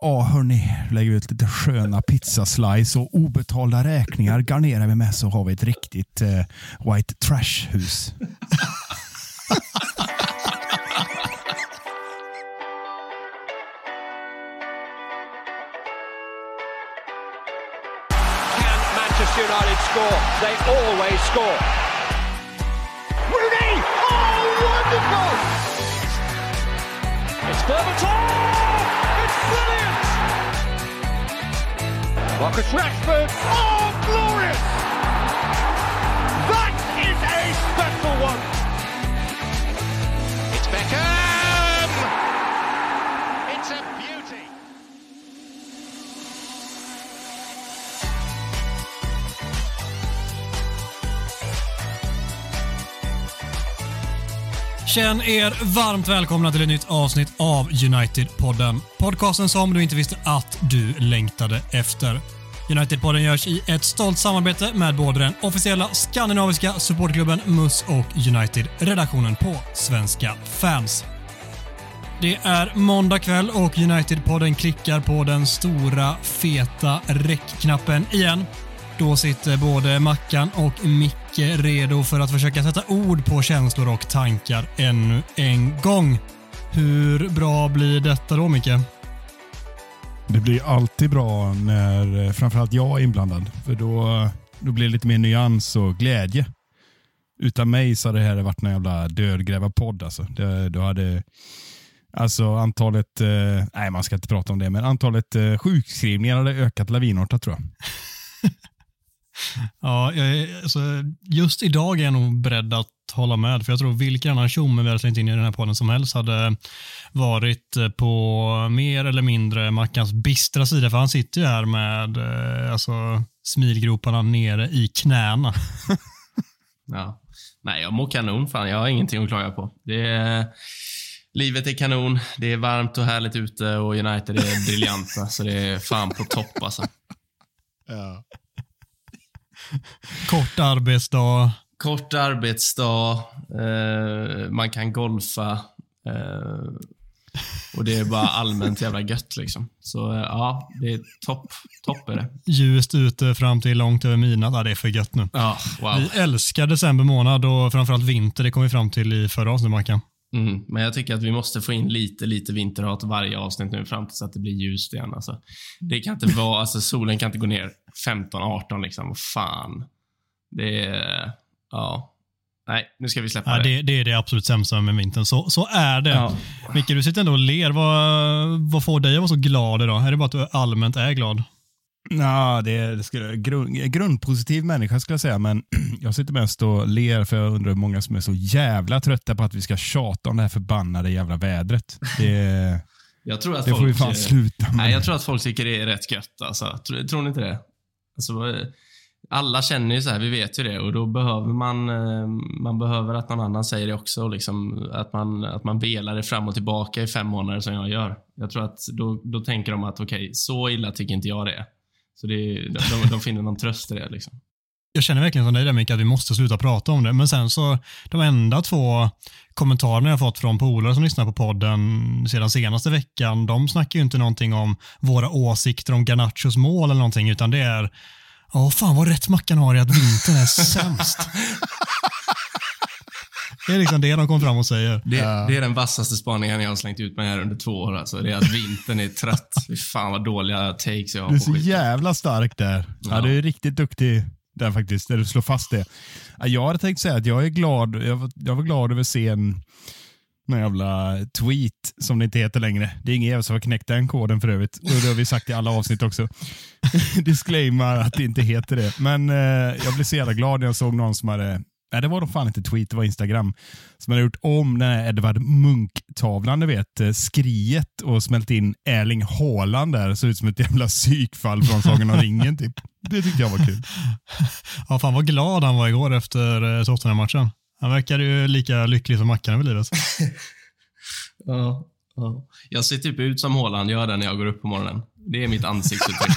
Ja, hörni, lägger vi ut lite sköna pizzaslice och obetalda räkningar garnerar vi med så har vi ett riktigt eh, white trash-hus. Can Manchester United score? They always score. Marcus Rashford! Oh, glorious! That is a special one! It's Beckham! It's a beauty! Känn er varmt välkomna till ett nytt avsnitt av United-podden. Podcasten som du inte visste att du längtade efter. United-podden görs i ett stolt samarbete med både den officiella skandinaviska supportklubben MUS och United-redaktionen på Svenska fans. Det är måndag kväll och United-podden klickar på den stora feta räckknappen igen. Då sitter både Mackan och Micke redo för att försöka sätta ord på känslor och tankar ännu en gång. Hur bra blir detta då, Micke? Det blir alltid bra när eh, framförallt jag är inblandad. För då, då blir det lite mer nyans och glädje. Utan mig så hade det här varit en jävla dödgrävarpodd. Alltså. Det, då hade alltså antalet, eh, nej man ska inte prata om det, men antalet eh, sjukskrivningar hade ökat lavinartat tror jag. Ja, jag är, alltså, just idag är jag nog beredd att hålla med, för jag tror vilken annan tjomme vi hade slängt in i den här podden som helst hade varit på mer eller mindre Mackans bistra sida, för han sitter ju här med eh, alltså, smilgroparna nere i knäna. Ja. Nej, jag mår kanon. Fan, jag har ingenting att klaga på. Det är, livet är kanon. Det är varmt och härligt ute och United är briljanta. så det är fan på topp alltså. Kort arbetsdag. Kort arbetsdag, eh, man kan golfa eh, och det är bara allmänt jävla gött liksom. Så eh, ja, det är topp. Topp är det. Ljust ute fram till långt över midnatt. Ja, det är för gött nu. Ja, wow. Vi älskar december månad och framförallt vinter. Det kom vi fram till i förra avsnittet, Mackan. Mm, men jag tycker att vi måste få in lite, lite vinterhat varje avsnitt nu fram tills att det blir ljust igen. Alltså. Det kan inte vara, alltså solen kan inte gå ner 15-18 liksom. Fan. Det är, ja. Nej, nu ska vi släppa Ja, det. det, det är det absolut sämsta med vintern. Så, så är det. Ja. Micke, du sitter ändå och ler. Vad, vad får dig att vara så glad idag? Är det bara att du allmänt är glad? Ja, det är det skulle, grund, grundpositiv människa skulle jag säga, men jag sitter mest och ler för jag undrar hur många som är så jävla trötta på att vi ska tjata om det här förbannade jävla vädret. Det, Jag tror att det folk, får vi fan sluta med. Nej, jag tror att folk tycker det är rätt gött alltså. Tror, tror ni inte det? Alltså, alla känner ju så här, vi vet ju det och då behöver man, eh, man behöver att någon annan säger det också. Liksom, att, man, att man velar det fram och tillbaka i fem månader som jag gör. Jag tror att då, då tänker de att okej, så illa tycker inte jag det är. Så det, de, de, de finner någon tröst i det. Liksom. Jag känner verkligen som dig där Micke, att vi måste sluta prata om det. Men sen så, de enda två kommentarerna jag fått från polare som lyssnar på podden sedan senaste veckan, de snackar ju inte någonting om våra åsikter om Garnachos mål eller någonting, utan det är Åh fan vad rätt Mackan har i att vintern är sämst. Det är liksom det de kom fram och säger. Det, det är den vassaste spaningen jag har slängt ut mig här under två år. Alltså. Det är att vintern är trött. Fy fan vad dåliga takes jag har Du är så skiten. jävla stark där. Ja. Ja. du är riktigt duktig där faktiskt, där du slår fast det. Ja, Jag hade tänkt säga att jag är glad, jag var, jag var glad över att se en någon jävla tweet som det inte heter längre. Det är ingen jävel som har knäckt den koden för övrigt. Och det har vi sagt i alla avsnitt också. Disclaimer att det inte heter det. Men eh, jag blev så jävla glad när jag såg någon som hade Nej, det var då fan inte tweet, det var Instagram. Som hade gjort om den här Edvard Munch-tavlan, du vet, eh, skriet och smält in Erling Haaland där. Såg ut som ett jävla psykfall från Sagan om ringen typ. Det tyckte jag var kul. Ja, fan vad glad han var igår efter eh, Tottenham-matchen. Han verkar ju lika lycklig som Mackan över livet. Ja, ja. Jag ser typ ut som Haaland gör det när jag går upp på morgonen. Det är mitt ansiktsuttryck.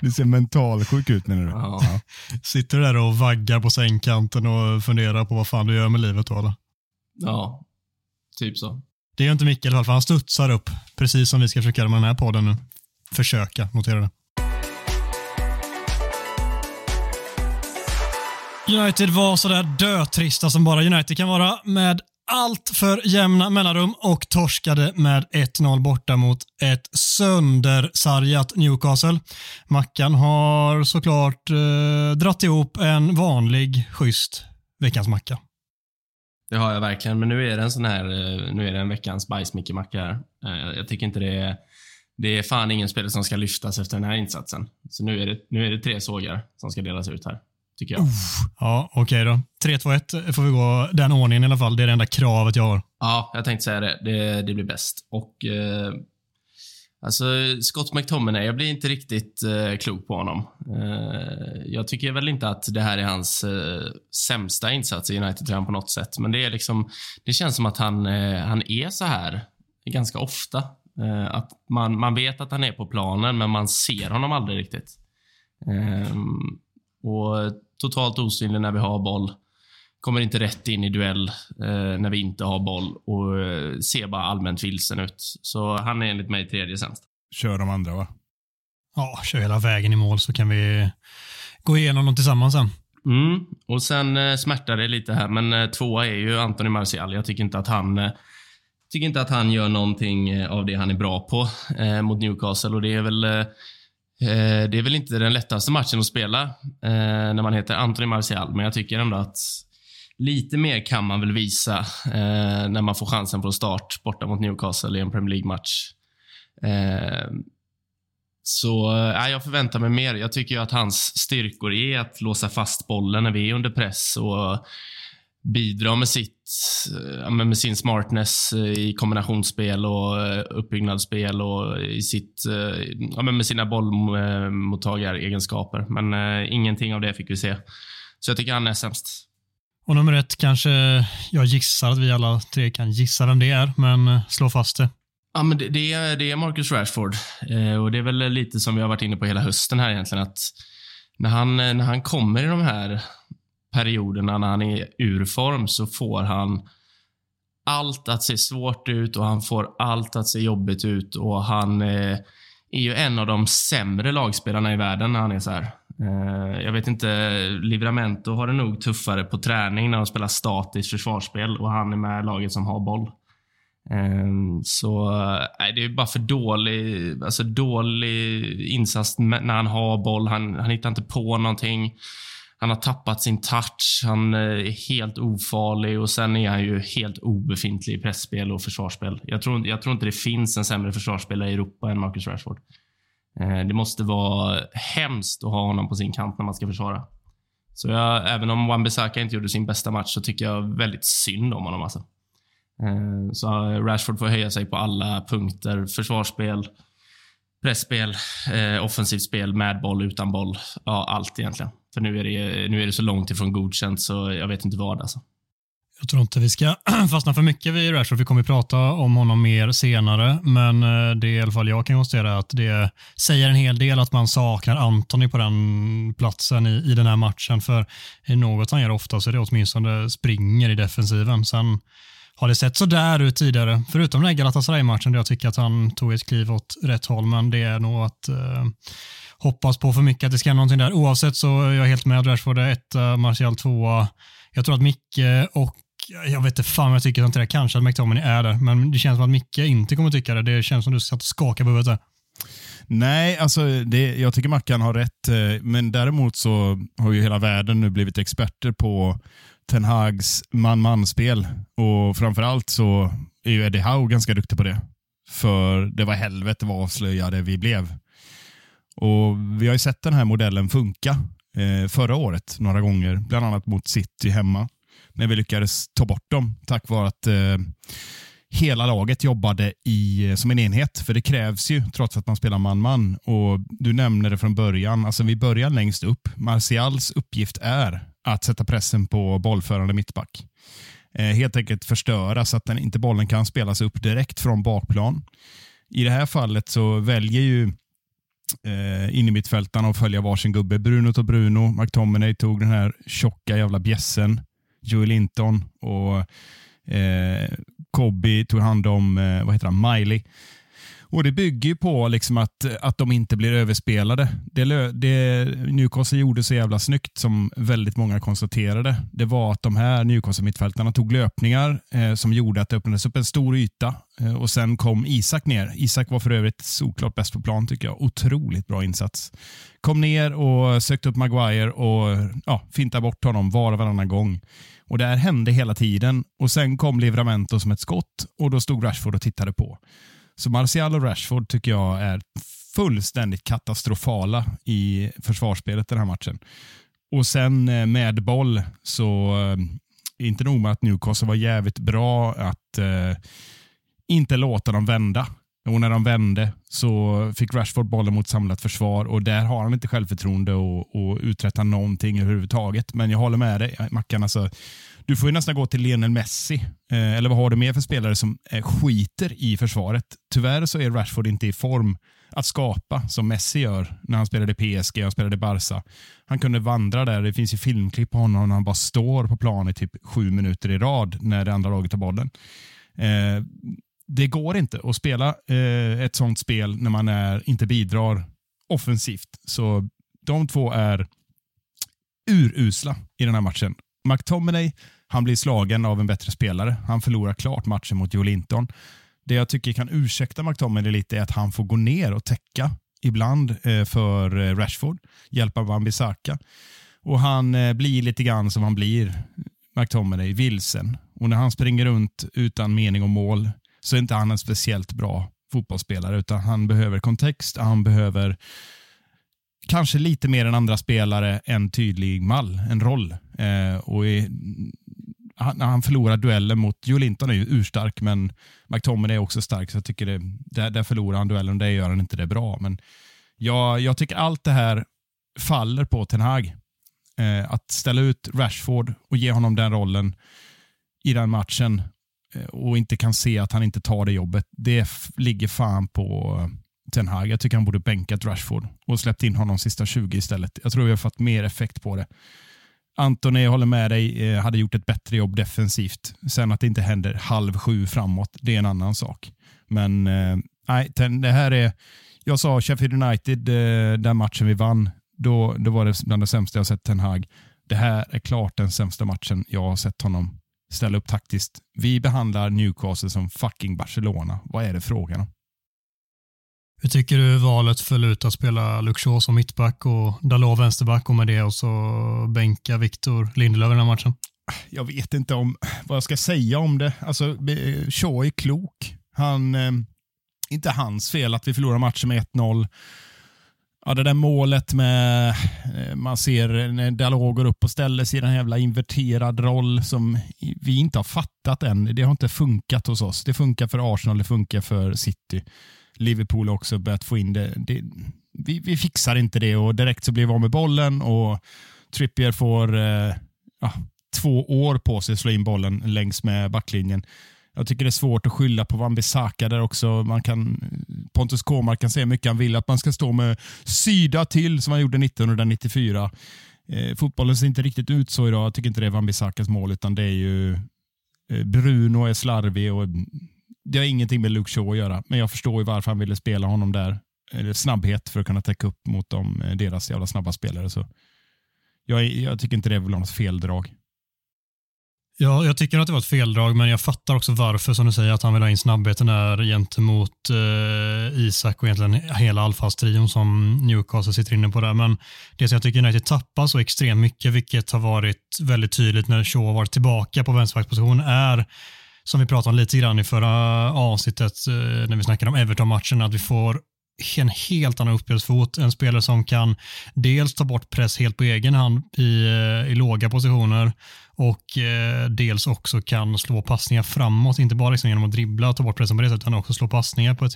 Du ser mentalsjuk ut menar du? Ja. Sitter du där och vaggar på sängkanten och funderar på vad fan du gör med livet då eller? ja, typ så. Det gör inte Micke i alla fall, för han studsar upp. Precis som vi ska försöka göra med den här podden nu. Försöka, notera det. United var sådär dötrista som bara United kan vara med allt för jämna mellanrum och torskade med 1-0 borta mot ett söndersargat Newcastle. Mackan har såklart eh, dratt ihop en vanlig, schysst veckans macka. Det har jag verkligen, men nu är det en sån här, eh, nu är det en veckans bajsmickemacka här. Eh, jag tycker inte det är, det är fan ingen spelare som ska lyftas efter den här insatsen. Så nu är det, nu är det tre sågar som ska delas ut här, tycker jag. Ja, okej då. 3-2-1 får vi gå den ordningen i alla fall. Det är det enda kravet jag har. Ja, jag tänkte säga det. Det, det blir bäst. Och eh, Alltså, Scott McTominay, jag blir inte riktigt eh, klok på honom. Eh, jag tycker väl inte att det här är hans eh, sämsta insats i United-tröjan på något sätt. Men det är liksom, det känns som att han, eh, han är så här ganska ofta. Eh, att man, man vet att han är på planen, men man ser honom aldrig riktigt. Eh, och totalt osynlig när vi har boll. Kommer inte rätt in i duell eh, när vi inte har boll och eh, ser bara allmänt vilsen ut. Så han är enligt mig tredje sämst. Kör de andra va? Ja, kör hela vägen i mål så kan vi gå igenom dem tillsammans sen. Mm. Och sen eh, smärtar det lite här, men eh, tvåa är ju Anthony Martial. Jag tycker inte att han eh, tycker inte att han gör någonting eh, av det han är bra på eh, mot Newcastle och det är väl eh, eh, Eh, det är väl inte den lättaste matchen att spela eh, när man heter Anthony Martial, men jag tycker ändå att lite mer kan man väl visa eh, när man får chansen på start borta mot Newcastle i en Premier League-match. Så äh, jag förväntar mig mer. Jag tycker ju att hans styrkor är att låsa fast bollen när vi är under press och bidra med, sitt, med sin smartness äh, i kombinationsspel och äh, uppbyggnadsspel och i sitt, med sina bollmottagaregenskaper. Men ingenting av det fick vi se. Så jag tycker han är sämst. Och nummer ett kanske, jag gissar att vi alla tre kan gissa vem det är, men eh, slå fast det. Ja, men det, det, är, det är Marcus Rashford. Eh, och Det är väl lite som vi har varit inne på hela hösten här egentligen. Att när han, när han kommer i de här perioderna när han är ur form så får han allt att se svårt ut och han får allt att se jobbigt ut och han eh, är ju en av de sämre lagspelarna i världen när han är så här. Eh, jag vet inte, Livramento har det nog tuffare på träning när de spelar statiskt försvarsspel och han är med laget som har boll. Ehm, eh, så nej, det är bara för dålig, alltså dålig insats när han har boll. Han, han hittar inte på någonting. Han har tappat sin touch. Han eh, är helt ofarlig och sen är han ju helt obefintlig i pressspel och försvarsspel. Jag tror, jag tror inte det finns en sämre försvarsspelare i Europa än Marcus Rashford. Eh, det måste vara hemskt att ha honom på sin kant när man ska försvara. Så jag, även om Wan-Bissaka inte gjorde sin bästa match så tycker jag väldigt synd om honom. Alltså. Eh, så Rashford får höja sig på alla punkter. Försvarsspel, pressspel, eh, offensivt spel, med boll, utan boll. Ja, allt egentligen. För nu är det, nu är det så långt ifrån godkänt så jag vet inte vad. Alltså. Jag tror inte vi ska fastna för mycket vid Rashford. Vi kommer att prata om honom mer senare, men eh, det är i alla fall jag kan konstatera att det säger en hel del att man saknar Anthony på den platsen i, i den här matchen. För i något han gör ofta så är det åtminstone springer i defensiven. Sen har det sett sådär ut tidigare, förutom den här Galatasaray-matchen där jag tycker att han tog ett kliv åt rätt håll, men det är nog att eh, hoppas på för mycket att det ska hända någonting där. Oavsett så är jag helt med. Rashford är etta, Martial tvåa. Jag tror att Micke och jag vet inte fan vad jag tycker sånt där. Kanske att McTominay är där, men det känns som att Micke inte kommer tycka det. Det känns som att du satt och skakade på huvudet där. Nej, alltså det, jag tycker Mackan har rätt, eh, men däremot så har ju hela världen nu blivit experter på Ten Hags man-man-spel. Och framförallt så är ju Eddie Howe ganska duktig på det. För det var helvete vad avslöjade vi blev. Och Vi har ju sett den här modellen funka eh, förra året några gånger, bland annat mot City hemma. När vi lyckades ta bort dem tack vare att eh, hela laget jobbade i, eh, som en enhet. För det krävs ju trots att man spelar man-man. Och Du nämnde det från början. Alltså Vi börjar längst upp. Martials uppgift är att sätta pressen på bollförande mittback. Eh, helt enkelt förstöra så att den, inte bollen kan spelas upp direkt från bakplan. I det här fallet så väljer ju eh, innermittfältarna att följa varsin gubbe. Bruno tog Bruno, McTominay tog den här tjocka jävla bjässen, Joel Linton och eh, Kobe tog hand om eh, vad heter han, Miley. Och Det bygger ju på liksom att, att de inte blir överspelade. Det, det Newcastle gjorde så jävla snyggt, som väldigt många konstaterade, det var att de här Newcastle-mittfältarna tog löpningar eh, som gjorde att det öppnades upp en stor yta eh, och sen kom Isak ner. Isak var för övrigt såklart bäst på plan tycker jag. Otroligt bra insats. Kom ner och sökte upp Maguire och ja, fintade bort honom var och varannan gång. Och Det här hände hela tiden och sen kom Livramento som ett skott och då stod Rashford och tittade på. Så Martial och Rashford tycker jag är fullständigt katastrofala i försvarsspelet den här matchen. Och sen eh, med boll så eh, inte nog med att Newcastle var jävligt bra att eh, inte låta dem vända. Och när de vände så fick Rashford bollen mot samlat försvar och där har han inte självförtroende att uträtta någonting överhuvudtaget. Men jag håller med dig, Mackan. Alltså, du får ju nästan gå till Lionel Messi. Eh, eller vad har du mer för spelare som eh, skiter i försvaret? Tyvärr så är Rashford inte i form att skapa som Messi gör när han spelade PSG och spelade Barca. Han kunde vandra där. Det finns ju filmklipp på honom när han bara står på plan i typ sju minuter i rad när det andra laget tar bollen. Eh, det går inte att spela eh, ett sånt spel när man är, inte bidrar offensivt. Så de två är urusla i den här matchen. McTominay han blir slagen av en bättre spelare. Han förlorar klart matchen mot Joe Linton. Det jag tycker kan ursäkta McTominay lite är att han får gå ner och täcka ibland eh, för eh, Rashford, hjälpa Wan-Bissaka. Och han eh, blir lite grann som han blir, McTominay, vilsen. Och när han springer runt utan mening och mål så är inte han en speciellt bra fotbollsspelare, utan han behöver kontext, han behöver kanske lite mer än andra spelare en tydlig mall, en roll. Eh, och i, han, han förlorar duellen mot Joe Linton är ju urstark, men McTominay är också stark, så jag tycker det, där, där förlorar han duellen och det gör han inte det bra. Men jag, jag tycker allt det här faller på Ten Hag. Eh, att ställa ut Rashford och ge honom den rollen i den matchen eh, och inte kan se att han inte tar det jobbet. Det ligger fan på Ten Hag. Jag tycker han borde bänkat Rashford och släppt in honom sista 20 istället. Jag tror vi har fått mer effekt på det. Antoni, jag håller med dig, eh, hade gjort ett bättre jobb defensivt. Sen att det inte händer halv sju framåt, det är en annan sak. Men eh, nej, det här är... Jag sa Sheffield United, eh, den matchen vi vann, då, då var det bland det sämsta jag sett Ten Hag. Det här är klart den sämsta matchen jag har sett honom ställa upp taktiskt. Vi behandlar Newcastle som fucking Barcelona. Vad är det frågan om? Hur tycker du valet föll ut att spela Luxor som mittback och Dalot vänsterback och med det och så bänka Victor Lindelöf i den här matchen? Jag vet inte om vad jag ska säga om det. Alltså, eh, Shaw är klok. Han, eh, inte hans fel att vi förlorar matchen med 1-0. Ja, det där målet med, eh, man ser när Dalot går upp och ställer sig i den här jävla inverterad roll som vi inte har fattat än. Det har inte funkat hos oss. Det funkar för Arsenal, det funkar för City. Liverpool också börjat få in det. det vi, vi, fixar inte det och direkt så blir vi av med bollen och Trippier får eh, ja, två år på sig att slå in bollen längs med backlinjen. Jag tycker det är svårt att skylla på Wan-Bissaka där också. Man kan, Pontus Kåmark kan säga mycket han vill, att man ska stå med syda till som han gjorde 1994. Eh, fotbollen ser inte riktigt ut så idag. Jag tycker inte det är Wan-Bissakas mål, utan det är ju eh, Bruno är slarvig och det har ingenting med Luke Shaw att göra, men jag förstår ju varför han ville spela honom där. Eller snabbhet för att kunna täcka upp mot dem, eh, deras jävla snabba spelare. Så jag, jag tycker inte det är väl något feldrag. Ja, jag tycker att det var ett feldrag, men jag fattar också varför, som du säger, att han vill ha in snabbheten där gentemot eh, Isak och egentligen hela anfallstrion som Newcastle sitter inne på där. Men det som jag tycker United tappar så extremt mycket, vilket har varit väldigt tydligt när Shaw har varit tillbaka på vänsterbacksposition, är som vi pratade om lite grann i förra avsnittet eh, när vi snackade om Everton-matchen, att vi får en helt annan uppspelsfot. En spelare som kan dels ta bort press helt på egen hand i, eh, i låga positioner och eh, dels också kan slå passningar framåt, inte bara liksom genom att dribbla och ta bort pressen på det sättet, utan också slå passningar på ett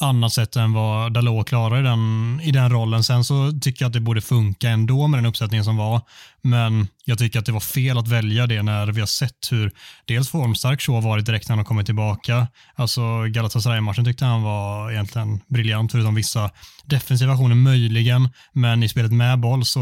annat sätt än vad Dalot klarar i den, i den rollen. Sen så tycker jag att det borde funka ändå med den uppsättningen som var, men jag tycker att det var fel att välja det när vi har sett hur dels formstark Shaw varit direkt när han har kommit tillbaka. Alltså Galatasaray-matchen tyckte han var egentligen briljant, förutom vissa defensiva aktioner möjligen, men i spelet med boll så,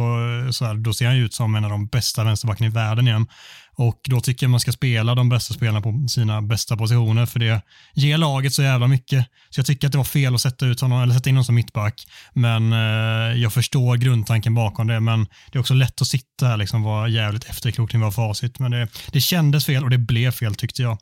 så här, då ser han ut som en av de bästa vänsterbackarna i världen igen. Och då tycker jag man ska spela de bästa spelarna på sina bästa positioner för det ger laget så jävla mycket. Så jag tycker att det var fel att sätta, ut honom, eller sätta in honom som mittback. Men eh, jag förstår grundtanken bakom det. Men det är också lätt att sitta här liksom vara jävligt efterklok till vad facit. Men det, det kändes fel och det blev fel tyckte jag.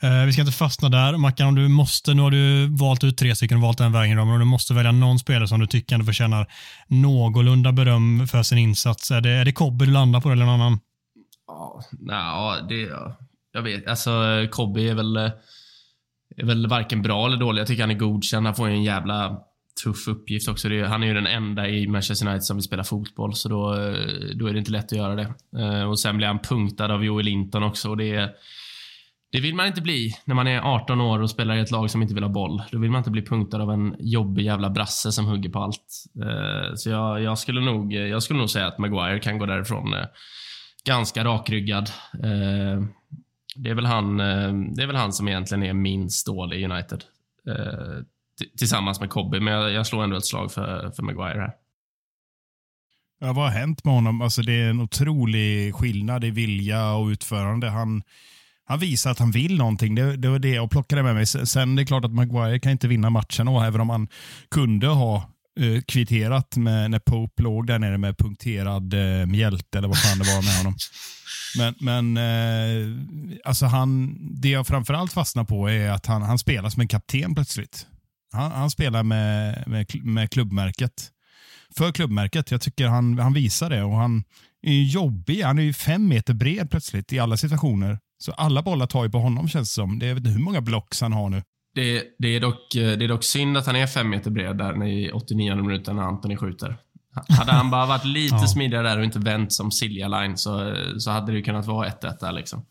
Eh, vi ska inte fastna där. Mackan, om du måste, nu har du valt ut tre stycken och valt den vägen, men om du måste välja någon spelare som du tycker ändå förtjänar någorlunda beröm för sin insats. Är det, är det Kobbe du landar på eller någon annan? Ja, nej, det... Jag vet Alltså, Kobe är väl, är väl varken bra eller dålig. Jag tycker han är godkänd. Han får ju en jävla tuff uppgift också. Är, han är ju den enda i Manchester United som vill spela fotboll, så då, eh, då är det inte lätt att göra det. Eh, och Sen blir han punktad av Joel Linton också. Och det det vill man inte bli när man är 18 år och spelar i ett lag som inte vill ha boll. Då vill man inte bli punktad av en jobbig jävla brasse som hugger på allt. Eh, så jag, jag, skulle nog, jag skulle nog säga att Maguire kan gå därifrån ganska rakryggad. Eh, det är, väl han, eh, det är väl han som egentligen är minst dålig i United. Eh, tillsammans med Kobby, men jag, jag slår ändå ett slag för, för Maguire här. Ja, vad har hänt med honom? Alltså, det är en otrolig skillnad i vilja och utförande. Han han visar att han vill någonting. Det, det var det jag plockade med mig. Sen det är klart att Maguire kan inte vinna matchen, och även om han kunde ha eh, kvitterat med, när Pope låg där nere med punkterad eh, mjälte eller vad fan det var med honom. Men, men eh, alltså han, det jag framförallt fastnar på är att han, han spelar som en kapten plötsligt. Han, han spelar med, med, med klubbmärket. För klubbmärket. Jag tycker han, han visar det och han är jobbig. Han är ju fem meter bred plötsligt i alla situationer. Så alla bollar tar ju på honom känns det som. Det är, vet inte hur många blocks han har nu. Det, det, är dock, eh, det är dock synd att han är fem meter bred där i 89 minuten när Anthony skjuter. Hade han bara varit lite ja. smidigare där och inte vänt som Silja Line så, så hade det kunnat vara 1-1 där. Liksom.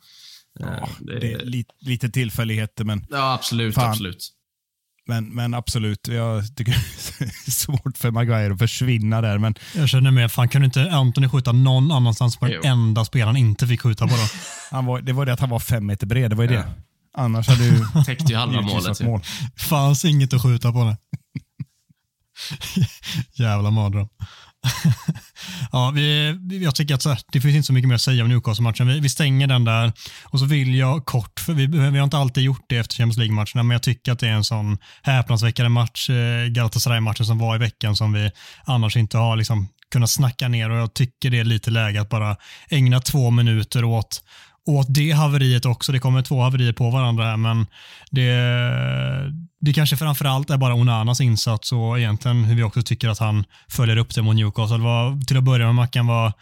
Ja, eh, det, det, är lite, lite tillfälligheter, men... Ja, absolut. Fan. absolut. Men, men absolut, jag tycker det är svårt för Maguire att försvinna där. Men... Jag känner med, fan kunde inte Anthony skjuta någon annanstans på den enda spelaren inte fick skjuta på? Då? han var, det var det att han var fem meter bred, det var ju ja. det. Annars hade du... Täckte ju halva målet. Mål. Fanns inget att skjuta på det. Jävla mardröm. ja, vi, jag tycker att så här, det finns inte så mycket mer att säga om Newcastle-matchen. Vi, vi, stänger den där och så vill jag kort, för vi, vi har inte alltid gjort det efter Champions League-matcherna, men jag tycker att det är en sån häpnadsväckande match, eh, Galatasaray-matchen som var i veckan som vi annars inte har liksom kunnat snacka ner och jag tycker det är lite läge att bara ägna två minuter åt åt det haveriet också. Det kommer två haverier på varandra här, men det, det kanske framförallt är bara Onanas insats och egentligen hur vi också tycker att han följer upp det mot Newcastle. Vad, till att börja med Mackan, vad,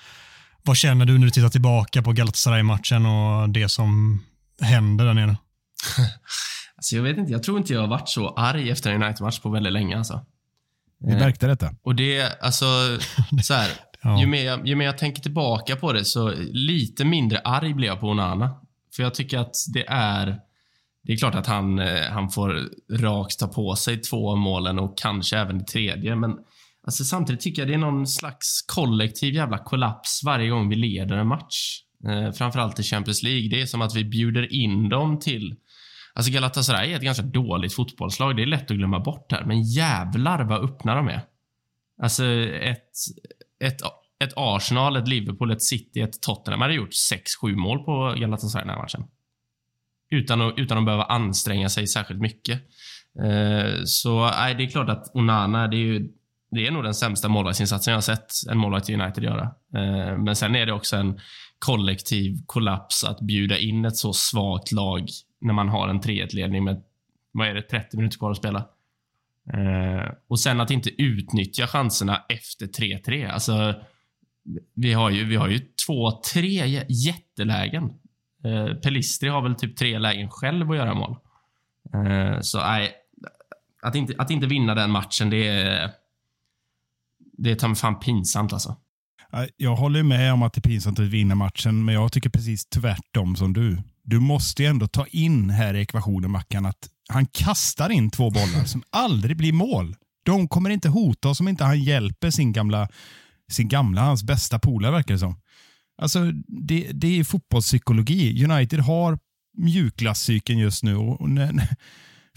vad känner du när du tittar tillbaka på Galatasaray-matchen och det som händer där nere? alltså jag vet inte, jag tror inte jag har varit så arg efter en United-match på väldigt länge. Alltså. Vi märkte detta. Och det, alltså, så här, Ja. Ju, mer jag, ju mer jag tänker tillbaka på det så lite mindre arg blir jag på Onana. För jag tycker att det är... Det är klart att han, eh, han får rakt ta på sig två av målen och kanske även det tredje, men alltså samtidigt tycker jag det är någon slags kollektiv jävla kollaps varje gång vi leder en match. Eh, framförallt i Champions League. Det är som att vi bjuder in dem till... Alltså Galatasaray är ett ganska dåligt fotbollslag. Det är lätt att glömma bort här, men jävlar vad öppna de är. Alltså ett, ett, ett Arsenal, ett Liverpool, ett City, ett Tottenham hade gjort 6-7 mål på Galatasaray den här matchen. Utan att, utan att behöva anstränga sig särskilt mycket. Eh, så nej, det är klart att Onana, det är ju det är nog den sämsta målvaktsinsatsen jag har sett en målvakt i United göra. Eh, men sen är det också en kollektiv kollaps att bjuda in ett så svagt lag när man har en 3-1-ledning med, vad är det, 30 minuter kvar att spela. Eh, och sen att inte utnyttja chanserna efter 3-3. Alltså, vi har ju, vi har ju två, tre jättelägen. Eh, Pelistri har väl typ tre lägen själv att göra mål. Eh, så nej, att inte, att inte vinna den matchen, det är... Det är ta fan pinsamt alltså. Jag håller med om att det är pinsamt att vinna matchen, men jag tycker precis tvärtom som du. Du måste ju ändå ta in här i ekvationen, Mackan, att han kastar in två bollar som aldrig blir mål. De kommer inte hota oss om inte han hjälper sin gamla, sin gamla hans bästa polare verkar det som. Alltså, det, det är fotbollspsykologi. United har mjukglasscykeln just nu. Och, och,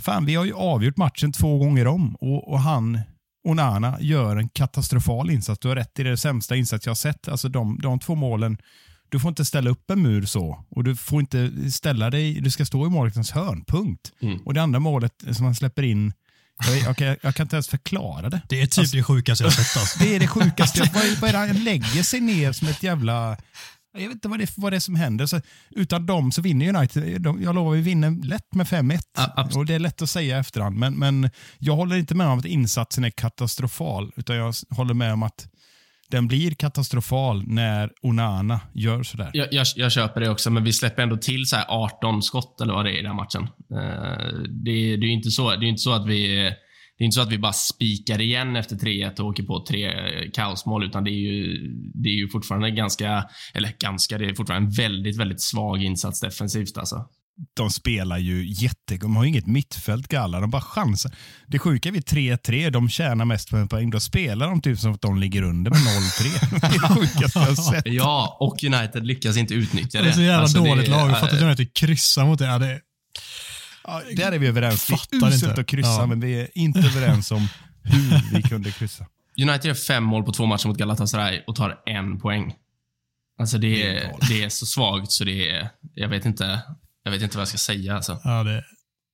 fan, vi har ju avgjort matchen två gånger om och, och han, Onana, gör en katastrofal insats. Du har rätt i det sämsta insats jag har sett. Alltså de, de två målen du får inte ställa upp en mur så. Och du får inte ställa dig, du ska stå i målvaktens hörn, punkt. Mm. Och det andra målet som han släpper in, jag, jag, kan- jag kan inte ens förklara det. Det är typ det sjukaste jag har sett. Alltså. Det är det sjukaste. vad, vad är det? Han lägger sig ner som ett jävla... Jag vet inte vad det, vad det är som händer. Så, utan dem så vinner United. De, jag lovar, vi vinner lätt med 5-1. Ja, och Det är lätt att säga i efterhand. Men, men jag håller inte med om att insatsen är katastrofal. Utan jag håller med om att den blir katastrofal när Onana gör sådär. Jag, jag, jag köper det också, men vi släpper ändå till så här 18 skott eller vad det är i den här matchen. Eh, det, är- det är ju inte så, det är inte så att vi det är inte så att vi bara spikar igen efter 3-1 och åker på tre kaosmål, utan det är ju, det är ju fortfarande ganska, eller ganska, det är fortfarande en väldigt, väldigt svag insats defensivt alltså. De spelar ju jätte... De har ju inget mittfält, Galla. De bara chansar. Det sjuka är vid 3-3, de tjänar mest på en poäng. Då spelar de typ som att de ligger under med 0-3. Det är det sjukaste jag har sett. Ja, och United lyckas inte utnyttja det. Det är så jävla Alltså, det- dåligt lag. För att United kryssar mot det. Ja, det Ja, där är vi överens. Det Fattar är uselt att kryssa, Ja. men vi är inte överens om hur vi kunde kryssa. United gör fem mål på två matcher mot Galatasaray och tar en poäng. Alltså det Det är är, det är så svagt så det är, jag vet inte, jag vet inte vad jag ska säga alltså. Ja, det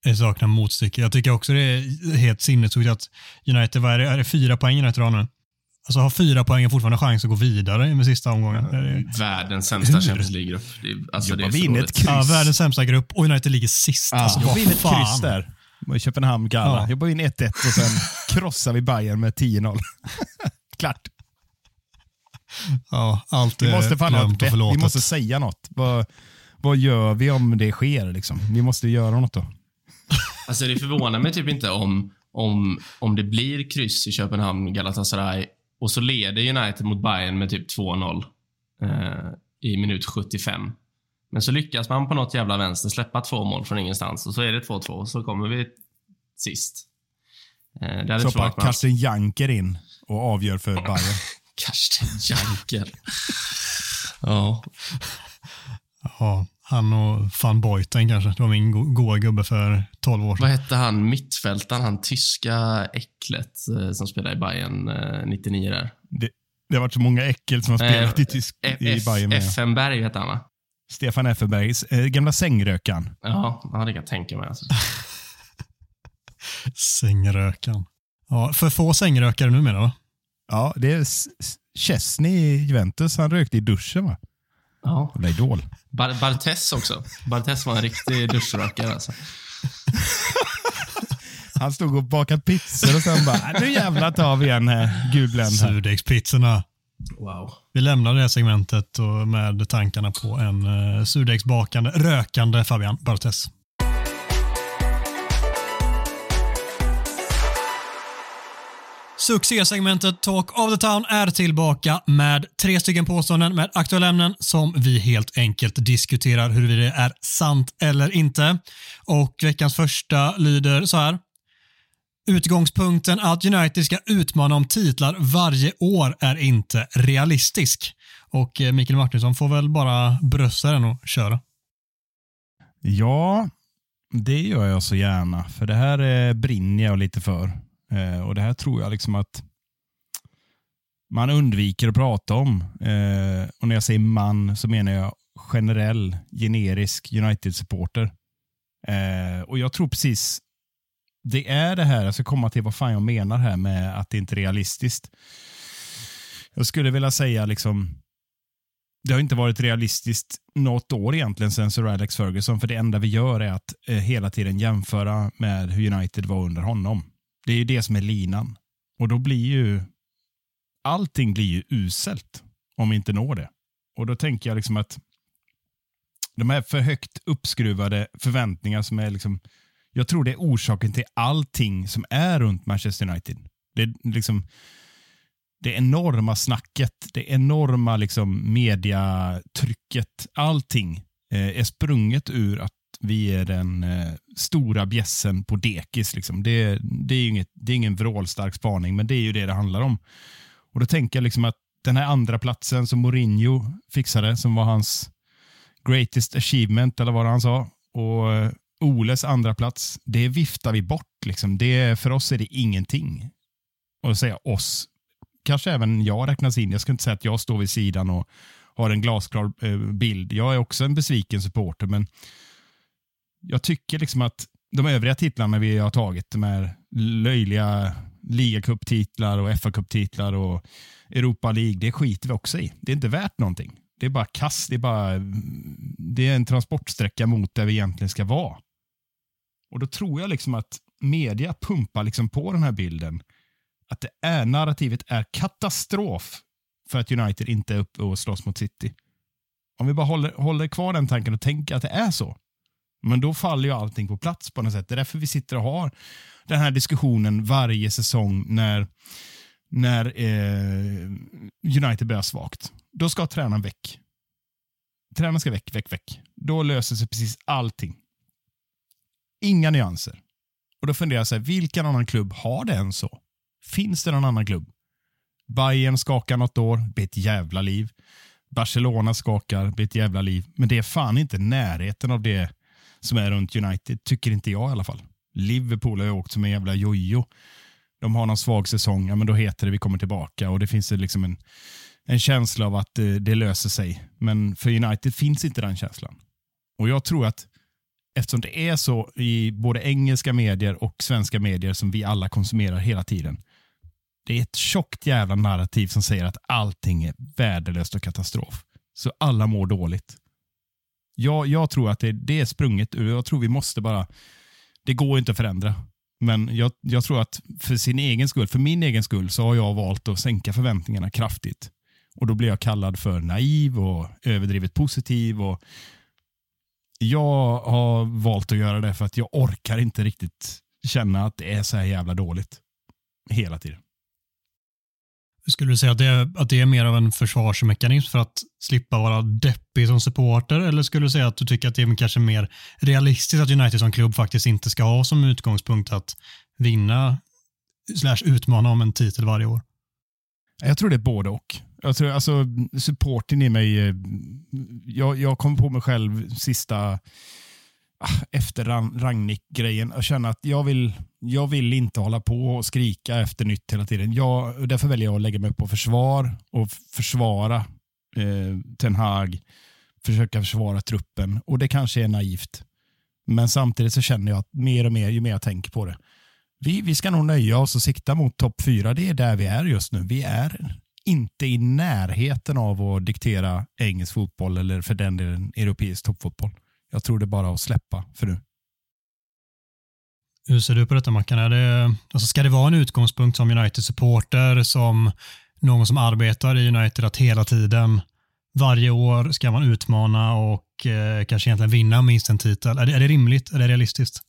är saknar motstycke. Jag tycker också det är helt sinnessjukt att United, vad är det, är det fyra poäng United har nu? Alltså har fyra poäng och fortfarande chans att gå vidare med sista omgången. Är, Världens sämsta Hur? Champions League-grupp. Alltså det är Jobbar vi in ett kryss? ja, världens sämsta grupp och United ligger sist. alltså, jag vad var in ett kryss där. I Köpenhamn, Gala. Ja. Jag var in 1-1 och sen krossar vi Bayern med 10-0. Klart. Ja, allt Vi är måste, fan glömt och bett- vi förlåtet. måste säga något. Vad, gör vi om det sker? Liksom? Vi måste göra något då. Alltså det förvånar mig typ inte om, om, om det blir kryss i Köpenhamn, Galatasaray och så leder United mot Bayern med typ 2-0 eh, i minut 75. Men så lyckas man på något jävla vänster släppa två mål från ingenstans och så är det 2-2 och så kommer vi sist. Eh, Så bara. Karsten Janker in och avgör för Bayern. Karsten Janker. ja. Ja, han och van Beuten kanske. Det var min go goa gubbe för 12 år sedan. Vad hette han mittfältaren, han tyska äcklet eh, som spelade i Bayern eh, 99 där? Det, det har varit så många äckel som har spelat i, tysk, F- i Bayern. med. FN Berg hette han va? Stefan Effenbergs eh, gamla sängrökan. Ja, ja, det kan jag tänka mig. Alltså. Sängrökan. Ja, för få sängrökare numera va? Ja, det är Chesney i Juventus. Han rökte i duschen va? Ja. Eller Idol. Bar- Bartes också. Bartes var en riktig duschrökare. Alltså. Han stod och bakade pizzor och sen bara, nu jävlar tar vi en här gulbländ här. Surdegspizzorna. Wow. Vi lämnar det segmentet och med tankarna på en uh, surdegsbakande, rökande Fabian Barthez. Succésegmentet Talk of the Town är tillbaka med tre stycken påståenden med aktuella ämnen som vi helt enkelt diskuterar huruvida det är sant eller inte. Och veckans första lyder så här. Utgångspunkten att United ska utmana om titlar varje år är inte realistisk. Och eh, Mikael Martinsson får väl bara brösta den och köra. Ja, det gör jag så gärna. För det här eh, brinner jag lite för. Eh, och det här tror jag liksom att man undviker att prata om. Eh, och när jag säger man så menar jag generell, generisk United-supporter. Eh, och jag tror precis det är det här, jag ska komma till vad fan jag menar här med att det inte är realistiskt. Jag skulle vilja säga liksom det har inte varit realistiskt något år egentligen sen Sir Alex Ferguson, för det enda vi gör är att eh, hela tiden jämföra med hur United var under honom. Det är ju det som är linan. Och då blir ju allting blir ju uselt om vi inte når det. Och då tänker jag liksom att de här för högt uppskruvade förväntningar som är liksom, jag tror det är orsaken till allting som är runt Manchester United. Det är liksom, det enorma snacket, det enorma liksom mediatrycket, allting eh, är sprunget ur att vi är den eh, stora bjässen på dekis. Liksom. Det, det, är ju inget, det är ingen vrålstark spaning, men det är ju det det handlar om. Och Då tänker jag liksom att den här andra platsen som Mourinho fixade, som var hans greatest achievement, eller vad han sa, och eh, Oles andra plats, det viftar vi bort. Liksom. Det, för oss är det ingenting. Och säga oss, kanske även jag räknas in. Jag ska inte säga att jag står vid sidan och har en glasklar eh, bild. Jag är också en besviken supporter, men jag tycker liksom att de övriga titlarna vi har tagit, de här löjliga ligacuptitlar och FA-cuptitlar och Europa League, det skiter vi också i. Det är inte värt någonting. Det är bara kass, det är bara det är en transportsträcka mot där vi egentligen ska vara. Och då tror jag liksom att media pumpar liksom på den här bilden. Att det är, narrativet är katastrof för att United inte är uppe och slåss mot City. Om vi bara håller, håller kvar den tanken och tänker att det är så, men då faller ju allting på plats på något sätt. Det är därför vi sitter och har den här diskussionen varje säsong när, när eh, United börjar svagt. Då ska tränaren väck. Tränaren ska väck, väck, väck. Då löser sig precis allting. Inga nyanser. Och Då funderar jag, så här, vilken annan klubb har det än så? Finns det någon annan klubb? Bayern skakar något år, blir ett jävla liv. Barcelona skakar, blir ett jävla liv. Men det är fan inte närheten av det som är runt United, tycker inte jag i alla fall. Liverpool har ju åkt som en jävla jojo. De har någon svag säsong, ja, men då heter det vi kommer tillbaka och det finns liksom en, en känsla av att det, det löser sig. Men för United finns inte den känslan. Och jag tror att eftersom det är så i både engelska medier och svenska medier som vi alla konsumerar hela tiden. Det är ett tjockt jävla narrativ som säger att allting är värdelöst och katastrof. Så alla mår dåligt. Jag, jag tror att det, det är sprunget ur, jag tror vi måste bara, det går inte att förändra. Men jag, jag tror att för sin egen skull, för min egen skull, så har jag valt att sänka förväntningarna kraftigt. Och då blir jag kallad för naiv och överdrivet positiv. Och jag har valt att göra det för att jag orkar inte riktigt känna att det är så här jävla dåligt hela tiden. Skulle du säga att det, är, att det är mer av en försvarsmekanism för att slippa vara deppig som supporter eller skulle du säga att du tycker att det är kanske mer realistiskt att United som klubb faktiskt inte ska ha som utgångspunkt att vinna slash utmana om en titel varje år? Jag tror det är både och. Jag tror, alltså, supporten i mig, eh, jag, jag kom på mig själv sista Ah, efter Ragnik-grejen och känna att jag vill, jag vill inte hålla på och skrika efter nytt hela tiden. Jag, därför väljer jag att lägga mig på försvar och försvara eh, Ten Hag, försöka försvara truppen och det kanske är naivt. Men samtidigt så känner jag att mer och mer, ju mer jag tänker på det, vi, vi ska nog nöja oss och sikta mot topp fyra. Det är där vi är just nu. Vi är inte i närheten av att diktera engelsk fotboll eller för den delen europeisk toppfotboll. Jag tror det är bara att släppa för nu. Hur ser du på detta Mackan? Är det, alltså ska det vara en utgångspunkt som United-supporter, som någon som arbetar i United, att hela tiden, varje år ska man utmana och eh, kanske egentligen vinna minst en titel? Är det, är det rimligt? Är det realistiskt?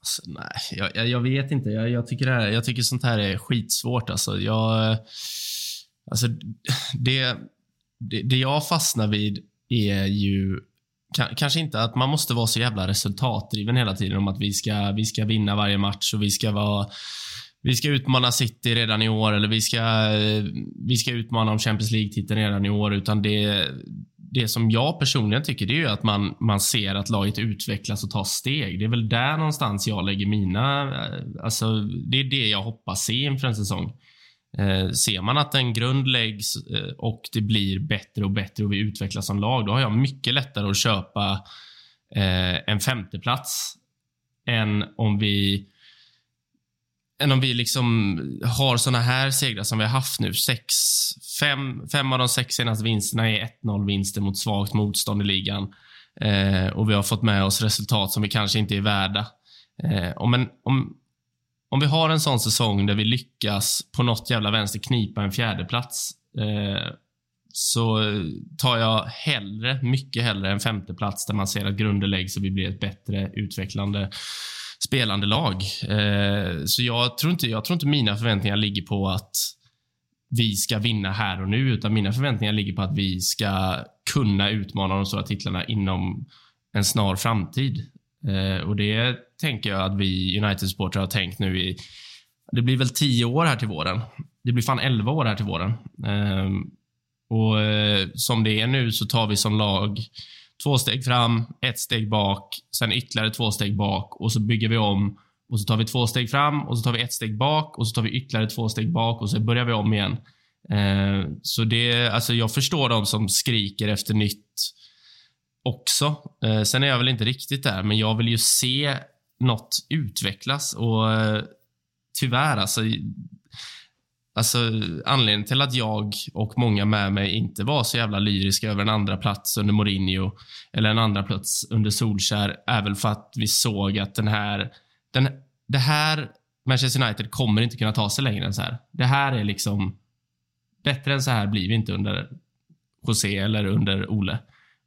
Alltså, nej, jag, jag, jag, vet inte. Jag, jag, tycker det här, jag tycker sånt här är skitsvårt. Alltså, jag, alltså, det, det, det jag fastnar vid är ju kanske inte att man måste vara så jävla resultatdriven hela tiden om att vi ska, vi ska vinna varje match och vi ska vara vi ska utmana City redan i år eller vi ska, vi ska utmana om Champions League-titeln redan i år. Utan det, det som jag personligen tycker det är ju att man, man ser att laget utvecklas och tar steg. Det är väl där någonstans jag lägger mina... Eh, alltså, det är det jag hoppas se inför en säsong. Eh, ser man att en grund läggs eh, och det blir bättre och bättre och vi utvecklas som lag, då har jag mycket lättare att köpa eh, en femteplats än om vi än om vi liksom har såna här segrar som vi har haft nu. Sex, fem, fem av de sex senaste vinsterna är 1-0 vinster mot svagt motstånd i ligan. Eh, och vi har fått med oss resultat som vi kanske inte är värda. Eh, om, en, om, om vi har en sån säsong där vi lyckas på något jävla vänster knipa en fjärdeplats eh, så tar jag hellre, mycket hellre en femteplats där man ser att grunden läggs och vi blir ett bättre utvecklande spelande lag. Eh, så jag tror, inte, jag tror inte mina förväntningar ligger på att vi ska vinna här och nu, utan mina förväntningar ligger på att vi ska kunna utmana de stora titlarna inom en snar framtid. Eh, och det tänker jag att vi United-supportrar har tänkt nu i, det blir väl tio år här till våren. Det blir fan elva år här till våren. Eh, och eh, som det är nu så tar vi som lag två steg fram, ett steg bak, sen ytterligare två steg bak och så bygger vi om och så tar vi två steg fram och så tar vi ett steg bak och så tar vi ytterligare två steg bak och så börjar vi om igen. Eh, så det, alltså jag förstår de som skriker efter nytt också. Eh, sen är jag väl inte riktigt där, men jag vill ju se något utvecklas och eh, tyvärr alltså Alltså, anledningen till att jag och många med mig inte var så jävla lyriska över en andra plats under Mourinho eller en andra plats under Solskär är väl för att vi såg att den här, den, det här Manchester United kommer inte kunna ta sig längre än så här. Det här är liksom bättre än så här blir vi inte under José eller under Ole.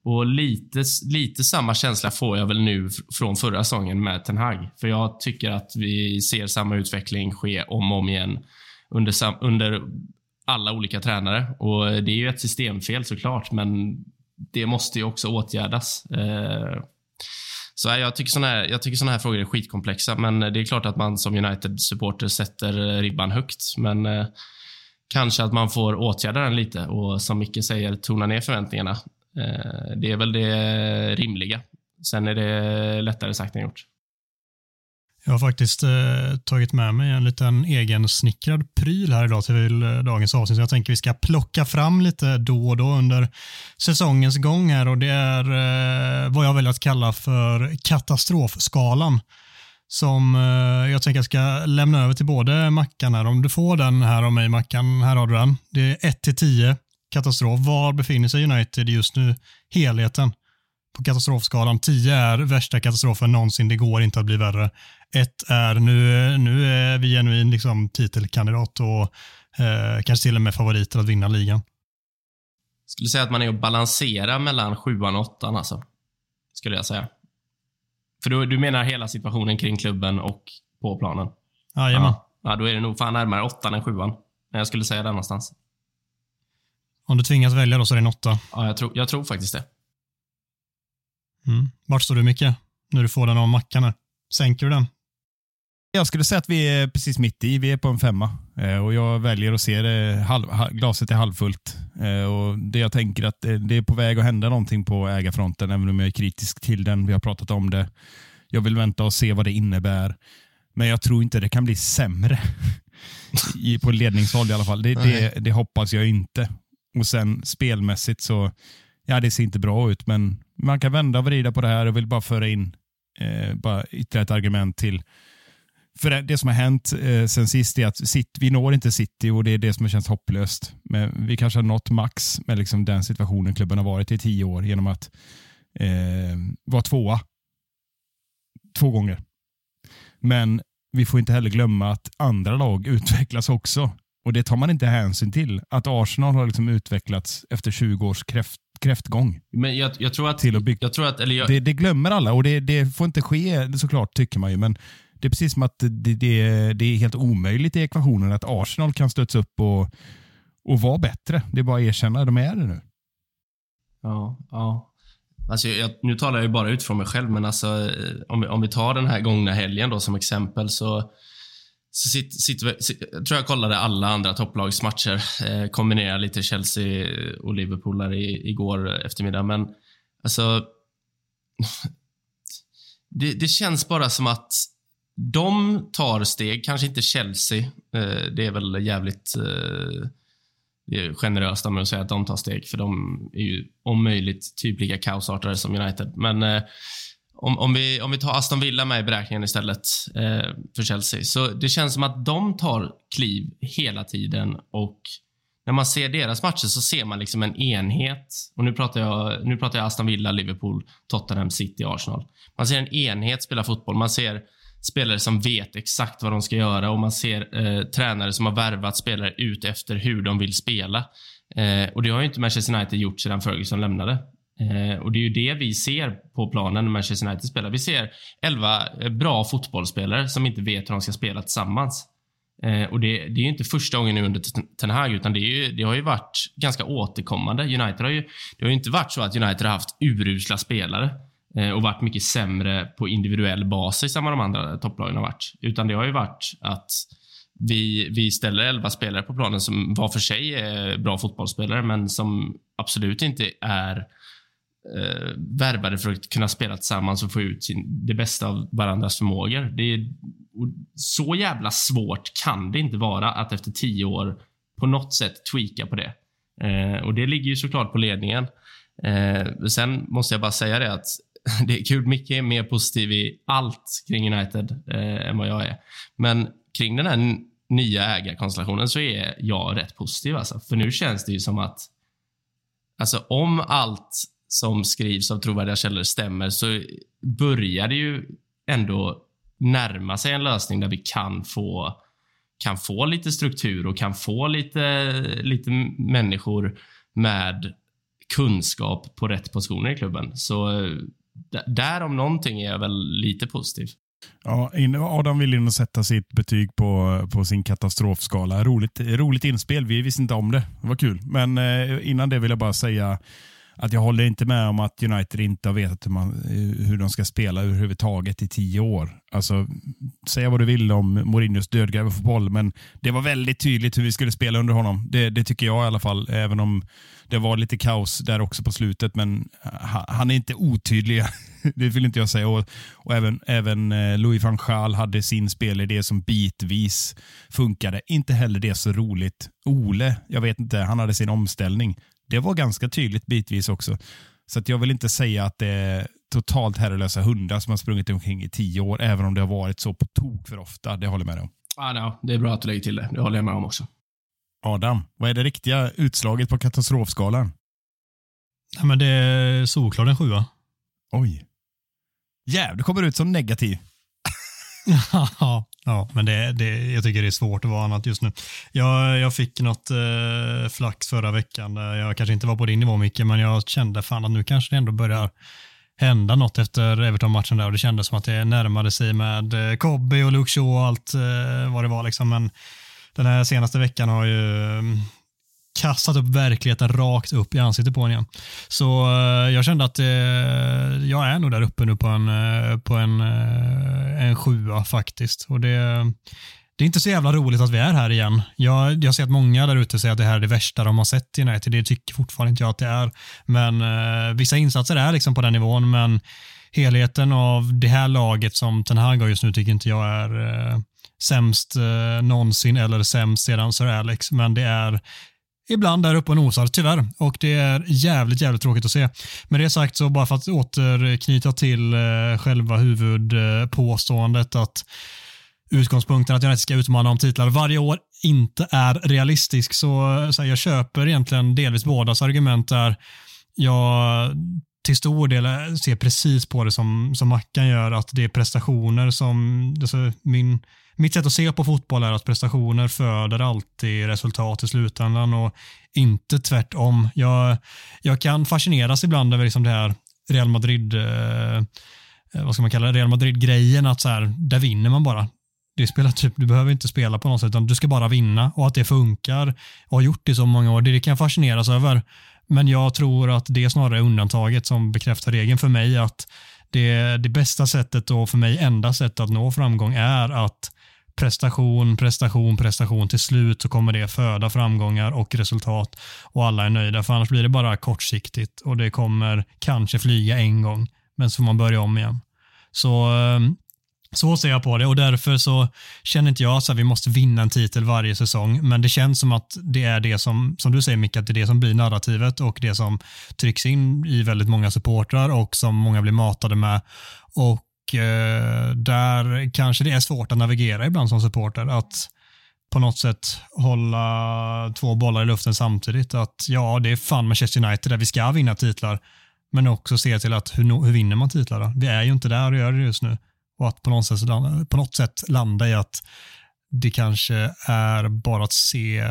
Och lite, lite samma känsla får jag väl nu från förra säsongen med Ten Hag. För jag tycker att vi ser samma utveckling ske om och om igen under, under alla olika tränare. Och Det är ju ett systemfel såklart, men det måste ju också åtgärdas. Eh, så jag tycker såna här, jag tycker såna här frågor är skitkomplexa, men det är klart att man som United-supporter sätter eh, ribban högt. Men eh, kanske att man får åtgärda den lite och som Micke säger, tona ner förväntningarna. Eh, det är väl det rimliga. Sen är det lättare sagt än gjort. Jag har faktiskt eh, tagit med mig en liten egen snickrad pryl här idag till eh, dagens avsnitt. Så jag tänker vi ska plocka fram lite då och då under säsongens gång här och det är eh, vad jag väljer att kalla för katastrofskalan. Som eh, jag tänker jag ska lämna över till både Mackan här. Om du får den här av mig Mackan, här har du den. Det är 1 till 10 katastrof. Var befinner sig United just nu? Helheten på katastrofskalan. 10 är värsta katastrofen någonsin, det går inte att bli värre. 1 är nu, nu är vi genuin liksom, titelkandidat och eh, kanske till och med favoriter att vinna ligan. Jag skulle säga att man är att balansera mellan 7 och 8 alltså. Skulle jag säga. För du, du menar hela situationen kring klubben och på planen? Jajamän. Ja. ja, då är det nog fan närmare 8 än 7 Men jag skulle säga där någonstans. Om du tvingas välja då så är det en 8? Ja, jag tror, jag tror faktiskt det. Mm. Vart står du Micke? När du får den av mackan här. Sänker du den? Jag skulle säga att vi är precis mitt i. Vi är på en femma eh, och jag väljer att se det, halv, glaset är halvfullt. Eh, och det jag tänker att det är på väg att hända någonting på ägarfronten, även om jag är kritisk till den. Vi har pratat om det. Jag vill vänta och se vad det innebär. Men jag tror inte det kan bli sämre. på ledningshåll i alla fall. Det, det, det, hoppas jag inte. Och sen spelmässigt så, ja det ser inte bra ut, men man kan vända och vrida på det här och vill bara föra in eh, bara ytterligare ett argument till. För det, det som har hänt eh, sen sist är att City, vi når inte City och det är det som har känts hopplöst. Men vi kanske har nått max med liksom den situationen klubben har varit i tio år genom att eh, vara tvåa. Två gånger. Men vi får inte heller glömma att andra lag utvecklas också. Och det tar man inte hänsyn till. Att Arsenal har liksom utvecklats efter 20 års kräft, kräftgång. Men jag, jag, tror att... Till att bygga. Jag tror att, eller jag... det, det, glömmer alla och det, det, får inte ske såklart, tycker man ju. Men det är precis som att det, det, det är helt omöjligt i ekvationen att Arsenal kan stöts upp och, och vara bättre. Det är bara att erkänna de är det nu. Ja, ja. Alltså jag, nu talar jag ju bara utifrån mig själv, men alltså, eh, om, vi, om vi tar den här gångna helgen då som exempel så så sit, sit, jag tror jag kollade alla andra topplagsmatcher. Eh, kombinerade lite Chelsea och Liverpool där i, igår eftermiddag. Men alltså... Det, det, känns bara som att de tar steg, kanske inte Chelsea. Eh, det är väl jävligt eh, generöst av mig att säga att de tar steg, för de är ju om möjligt typ lika kaosartade som United. Men eh, om, om, vi, om vi tar Aston Villa med i beräkningen istället eh, för Chelsea. Så det känns som att de tar kliv hela tiden och när man ser deras matcher så ser man liksom en enhet. Och nu pratar jag, nu pratar jag Aston Villa, Liverpool, Tottenham, City, Arsenal. Man ser en enhet spela fotboll. Man ser spelare som vet exakt vad de ska göra och man ser eh, tränare som har värvat spelare ut efter hur de vill spela. Eh, och Det har ju inte Manchester United gjort sedan Ferguson lämnade. Eh, och Det är ju det vi ser på planen när Manchester United spelar. Vi ser elva eh, bra fotbollsspelare som inte vet hur de ska spela tillsammans. Eh, och det, det, är ju inte första gången nu under Ten Hag, utan det, ju, det, har ju varit ganska återkommande. United har ju, det har ju inte varit så att United har haft urusla spelare eh, och varit mycket sämre på individuell basis än vad de andra topplagen har varit. Utan det har ju varit att vi, vi ställer elva spelare på planen som var för sig är bra fotbollsspelare, men som absolut inte är eh, värvade för att kunna spela tillsammans och få ut sin, det bästa av varandras förmågor. Det är, så jävla svårt kan det inte vara att efter tio år på något sätt tweaka på det. Eh, och Det ligger ju såklart på ledningen. Eh, sen måste jag bara säga det att det är kul. Micke är mer positiv i allt kring United eh, än vad jag är. Men kring den här nya ägarkonstellationen så är jag rätt positiv. Alltså. För nu känns det ju som att alltså, om allt som skrivs av trovärdiga källor stämmer så börjar det ju ändå närma sig en lösning där vi kan få kan få lite struktur och kan få lite, lite människor med kunskap på rätt positioner i klubben. Så där om någonting är jag väl lite positiv. Ja, Adam vill in och sätta sitt betyg på, på sin katastrofskala. Roligt, roligt inspel. Vi visste inte om det. Det var kul. Men eh, innan det vill jag bara säga att jag håller inte med om att United inte har vetat hur, man, hur de ska spela överhuvudtaget i tio år. Alltså, säga vad du vill om Mourinhos dödgrävarfotboll, men det var väldigt tydligt hur vi skulle spela under honom. Det, det, tycker jag i alla fall, även om det var lite kaos där också på slutet. Men han är inte otydlig, det vill inte jag säga. Och, och även, även eh, Louis van Gaal hade sin spelidé som bitvis funkade. Inte heller det så roligt. Ole, jag vet inte, han hade sin omställning det var ganska tydligt bitvis också. Så att jag vill inte säga att det är totalt herrelösa hundar som har sprungit omkring i tio år, även om det har varit så på tok för ofta. Det håller jag med om. Ah, no, det är bra att du lägger till det. Det håller jag med om också. Adam, vad är det riktiga utslaget på katastrofskalan? Ja, men det är solklart en sjua. Oj. Jävlar, du kommer ut som negativ. ja, ja, men det, det, jag tycker det är svårt att vara annat just nu. Jag, jag fick något eh, flax förra veckan. Jag kanske inte var på din nivå Micke, men jag kände fan att nu kanske det ändå börjar hända något efter Everton-matchen där och det kändes som att det närmade sig med eh, Kobbe och Luke Shaw och allt eh, vad det var liksom. Men den här senaste veckan har ju mm, kastat upp verkligheten rakt upp i ansiktet på en igen. Så uh, jag kände att uh, jag är nog där uppe nu på en, uh, på en, en sjua faktiskt. Och det, det är inte så jävla roligt att vi är här igen. Jag, jag ser att många där ute säger att det här är det värsta de har sett i United. Det tycker fortfarande inte jag att det är. Men vissa insatser är liksom på den nivån, men helheten av det här laget som Ten Hag har just nu tycker inte jag är sämst eh, någonsin eller sämst sedan Sir Alex, men det är ibland där uppe och nosar, tyvärr. Och det är jävligt, jävligt tråkigt att se. Med det sagt så bara för att återknyta till eh, själva huvudpåståendet att utgångspunkten att jag ska utmana om titlar varje år inte är realistisk så, eh, så här, jag köper egentligen delvis bådas argument där jag till stor del eh, ser precis på det som, som Mackan gör, att det är prestationer som, alltså min mitt sätt att se på fotboll är att prestationer föder alltid resultat i slutändan och inte tvärtom. Jag, jag kan fascineras ibland över liksom det här Real Madrid, eh, eh, vad ska man kalla det, Real Madrid-grejen att så här, där vinner man bara. Det spelar typ, du behöver inte spela på något sätt, utan du ska bara vinna och att det funkar och har gjort det så många år, det, det kan jag fascineras över. Men jag tror att det är snarare undantaget som bekräftar regeln för mig att det, det bästa sättet och för mig enda sättet att nå framgång är att prestation, prestation, prestation. Till slut så kommer det föda framgångar och resultat och alla är nöjda. För annars blir det bara kortsiktigt och det kommer kanske flyga en gång, men så får man börja om igen. Så ehm, så ser jag på det och därför så känner inte jag att vi måste vinna en titel varje säsong, men det känns som att det är det som, som du säger Micke, att det är det som blir narrativet och det som trycks in i väldigt många supportrar och som många blir matade med. Och Eh, där kanske det är svårt att navigera ibland som supporter. Att på något sätt hålla två bollar i luften samtidigt. Att ja, det är fan Manchester United där vi ska vinna titlar. Men också se till att hur, hur vinner man titlar? Då? Vi är ju inte där och gör det just nu. Och att på något, sätt, på något sätt landa i att det kanske är bara att se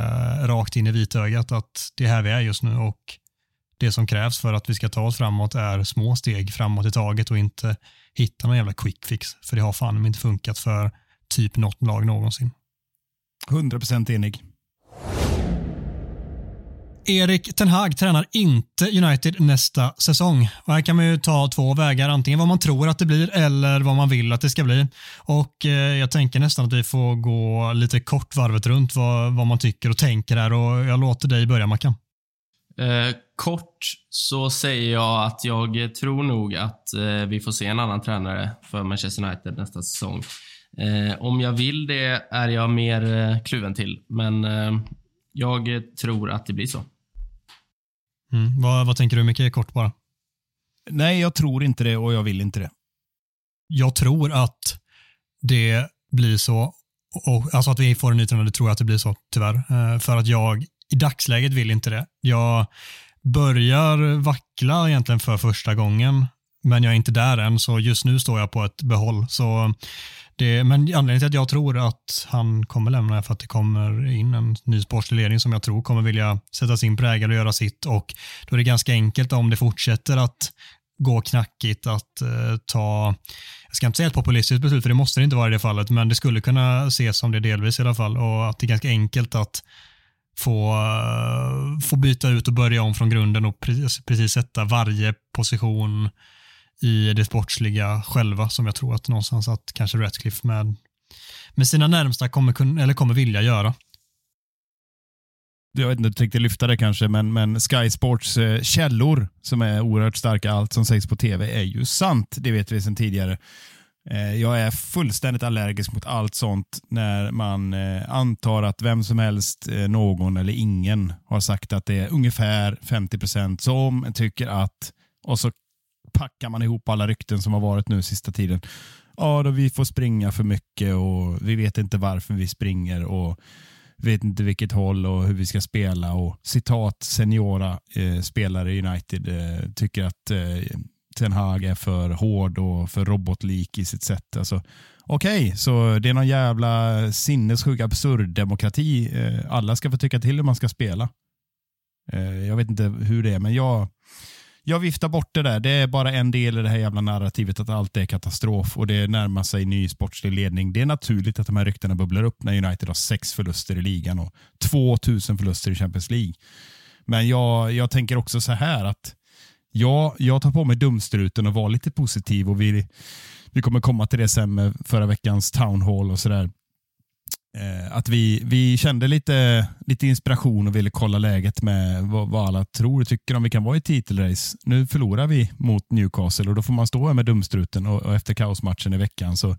rakt in i vitögat att det är här vi är just nu och det som krävs för att vi ska ta oss framåt är små steg framåt i taget och inte hitta någon jävla quick fix. För det har fan inte funkat för typ något lag någonsin. 100% enig. Erik Ten Hag tränar inte United nästa säsong. Och här kan man ju ta två vägar, antingen vad man tror att det blir eller vad man vill att det ska bli. Och eh, Jag tänker nästan att vi får gå lite kort varvet runt vad, vad man tycker och tänker här och jag låter dig börja Mackan. Eh, kort så säger jag att jag tror nog att eh, vi får se en annan tränare för Manchester United nästa säsong. Eh, om jag vill det är jag mer eh, kluven till, men jag tror att det blir så. Mm. Vad, vad tänker du Micke, kort bara? Nej, jag tror inte det och jag vill inte det. Jag tror att det blir så. Och, alltså att vi får en ny tränare, det tror jag att det blir så, tyvärr. För att jag i dagsläget vill inte det. Jag börjar vackla egentligen för första gången, men jag är inte där än, så just nu står jag på ett behåll. Så det, men anledningen till att jag tror att han kommer lämna är för att det kommer in en ny sportslig ledning som jag tror kommer vilja sätta sin prägel och göra sitt och då är det ganska enkelt om det fortsätter att gå knackigt att eh, ta, jag ska inte säga ett populistiskt beslut för det måste det inte vara i det fallet, men det skulle kunna ses som det delvis i alla fall och att det är ganska enkelt att få, eh, få byta ut och börja om från grunden och precis, alltså precis sätta varje position i det sportsliga själva som jag tror att någonstans att kanske Ratcliffe med, med sina närmsta kommer, kunna, eller kommer vilja göra. Jag vet inte, du tänkte lyfta det kanske, men, men Sky Sports eh, källor som är oerhört starka, allt som sägs på tv är ju sant. Det vet vi sedan tidigare. Eh, jag är fullständigt allergisk mot allt sånt när man eh, antar att vem som helst, eh, någon eller ingen har sagt att det är ungefär 50 procent som tycker att och så packar man ihop alla rykten som har varit nu sista tiden. Ja, då vi får springa för mycket och vi vet inte varför vi springer och vet inte vilket håll och hur vi ska spela och citat seniora eh, spelare i United eh, tycker att eh, Ten Hag är för hård och för robotlik i sitt sätt. Alltså, Okej, okay, så det är någon jävla sinnessjuk absurd demokrati. Eh, alla ska få tycka till hur man ska spela. Eh, jag vet inte hur det är, men jag, jag viftar bort det där. Det är bara en del i det här jävla narrativet att allt är katastrof och det närmar sig ny sportslig ledning. Det är naturligt att de här ryktena bubblar upp när United har sex förluster i ligan och 2000 förluster i Champions League. Men jag, jag tänker också så här att ja, jag tar på mig dumstruten och var lite positiv och vi, vi kommer komma till det sen med förra veckans town hall och sådär. Eh, att vi, vi kände lite, lite inspiration och ville kolla läget med vad, vad alla tror och tycker om vi kan vara i titelrace. Nu förlorar vi mot Newcastle och då får man stå här med dumstruten och, och efter kaosmatchen i veckan så,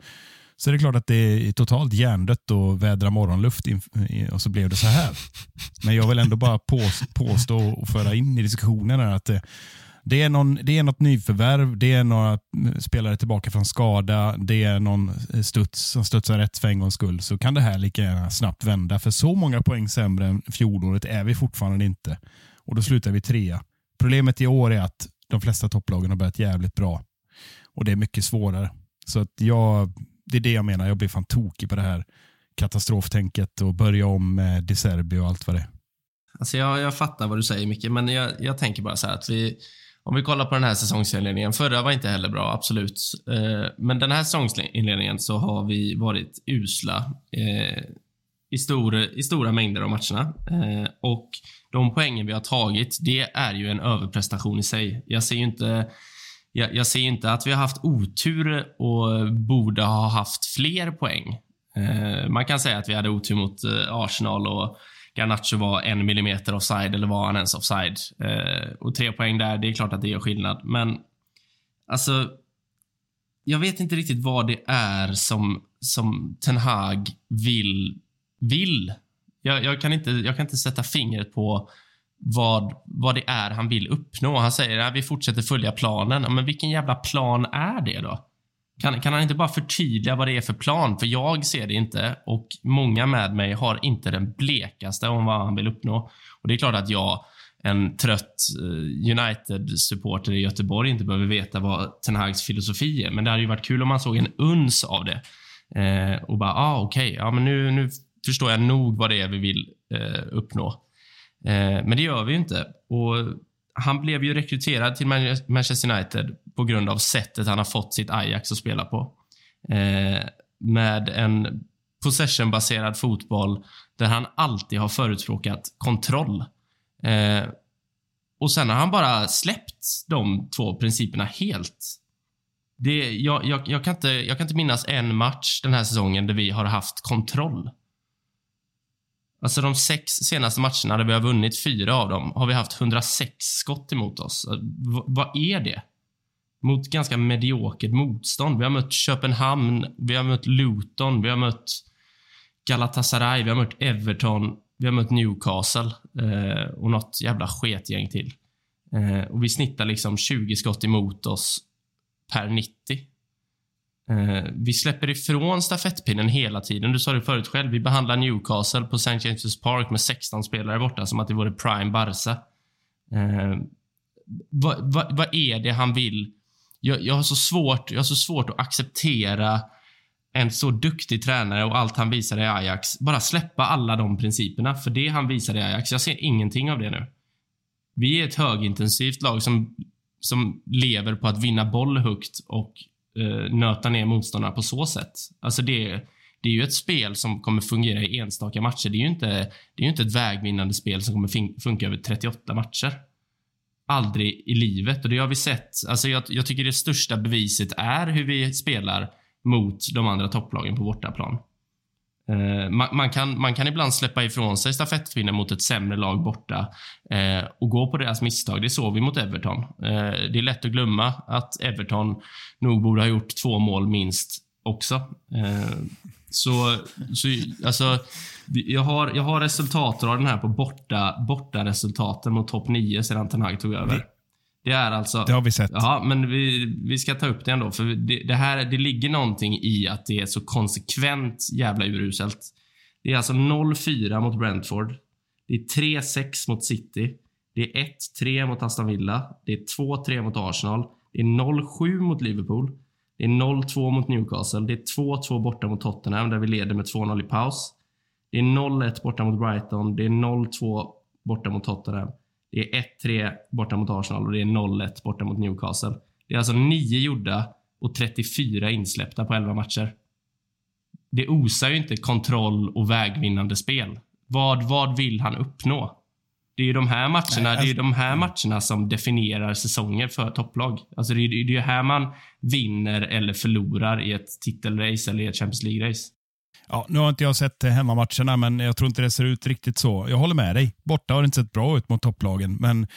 så är det klart att det är totalt hjärndött och vädra morgonluft in, och så blev det så här. Men jag vill ändå bara påstå och föra in i diskussionen att eh, det, är, någon, det är något nyförvärv, det är några mm, spelare tillbaka från skada, det är någon eh, studs som studsar rätt för en gångs skull, så kan det här lika gärna snabbt vända. För så många poäng sämre än fjolåret är vi fortfarande inte. Och då slutar vi trea. Problemet i år är att de flesta topplagen har börjat jävligt bra. Och det är mycket svårare. Så att jag, det är det jag menar, jag blir fan tokig på det här katastroftänket och börja om med De Serbi och allt vad det är. Alltså jag, jag fattar vad du säger Micke, men jag, jag tänker bara så här att vi, om vi kollar på den här säsongsinledningen. Förra var inte heller bra, absolut. Eh, men den här säsongsinledningen så har vi varit usla eh, i, stor, i stora mängder av matcherna. Eh, och de poängen vi har tagit, det är ju en överprestation i sig. Jag ser ju inte jag, jag ser inte att vi har haft otur och borde ha haft fler poäng. man kan säga att vi hade otur mot Arsenal och Garnacho var en millimeter offside eller var han ens offside? Eh, och tre poäng där, det är klart att det gör skillnad. Men alltså, jag vet inte riktigt vad det är som, som Ten Hag vill. vill. Jag, jag, kan inte, jag kan inte sätta fingret på vad, vad det är han vill uppnå. Han säger att vi fortsätter följa planen. Men vilken jävla plan är det då? Kan, kan han inte bara förtydliga vad det är för plan? För jag ser det inte och många med mig har inte den blekaste om vad han vill uppnå. Och Det är klart att jag, en trött eh, United-supporter i Göteborg, inte behöver veta vad Ten Hags filosofi är. Men det hade ju varit kul om man såg en uns av det. Eh, och bara, ah, okej, okay. ja, men nu, nu förstår jag nog vad det är vi vill eh, uppnå. Eh, men det gör vi ju inte. Och han blev ju rekryterad till Manchester United på grund av sättet han har fått sitt Ajax att spela på. Eh, med en possession-baserad fotboll där han alltid har förutspråkat kontroll. Eh, och sen har han bara släppt de två principerna helt. Det, jag, jag, jag, kan inte, jag kan inte minnas en match den här säsongen där vi har haft kontroll. Alltså de sex senaste matcherna där vi har vunnit fyra av dem har vi haft 106 skott emot oss. Eh, v vad är det? Mot ganska mediokert motstånd. Vi har mött Köpenhamn, vi har mött Luton, vi har mött Galatasaray, vi har mött Everton. Vi har mött Newcastle eh, och något jävla sketgäng till. Eh, och vi snittar liksom 20 skott emot oss per 90. Eh, vi släpper ifrån stafettpinnen hela tiden. Du sa det förut själv. Vi behandlar Newcastle på St. James' Park med 16 spelare borta som att det vore prime Barca. Eh, vad, vad, vad är det han vill? Jag, jag, har så svårt, jag har så svårt att acceptera en så duktig tränare och allt han visar i Ajax. Bara släppa alla de principerna. För det han visar i Ajax, jag ser ingenting av det nu. Vi är ett högintensivt lag som, som lever på att vinna boll högt och eh, nöta ner motståndarna på så sätt. Alltså det, det är ju ett spel som kommer fungera i enstaka matcher. Det är ju inte, det är ju inte ett vägvinnande spel som kommer funka över 38 matcher. Aldrig i livet. Och det har vi sett. Alltså jag, jag tycker det största beviset är hur vi spelar mot de andra topplagen på bortaplan. Eh, man, man, kan, man kan ibland släppa ifrån sig stafettpinnen mot ett sämre lag borta eh, och gå på deras misstag. Det såg vi mot Everton. Eh, det är lätt att glömma att Everton nog borde ha gjort två mål minst också. Eh, så, så alltså, jag har, jag har resultatraden här på borta, borta resultaten mot topp 9 sedan Ten Hag tog över. Det är alltså... Det har vi sett. Ja, men vi, vi ska ta upp det ändå. För det, det, här, det ligger någonting i att det är så konsekvent jävla uruselt. Det är alltså 0-4 mot Brentford. Det är 3-6 mot City. Det är 1-3 mot Aston Villa. Det är 2-3 mot Arsenal. Det är 0-7 mot Liverpool. Det är 0-2 mot Newcastle. Det är 2-2 borta mot Tottenham där vi leder med 2-0 i paus. Det är 0-1 borta mot Brighton. Det är 0-2 borta mot Tottenham. Det är 1-3 borta mot Arsenal och det är 0-1 borta mot Newcastle. Det är alltså 9 gjorda och 34 insläppta på 11 matcher. Det osar ju inte kontroll och vägvinnande spel. Vad, vad vill han uppnå? Det är ju de här matcherna, Nej, alltså, det är de här matcherna som definierar säsonger för topplag. Alltså det är, är här man vinner eller förlorar i ett titelrace eller i ett Champions League-race. Ja, nu har inte jag sett hemmamatcherna, men jag tror inte det ser ut riktigt så. Jag håller med dig. Borta har det inte sett bra ut mot topplagen, men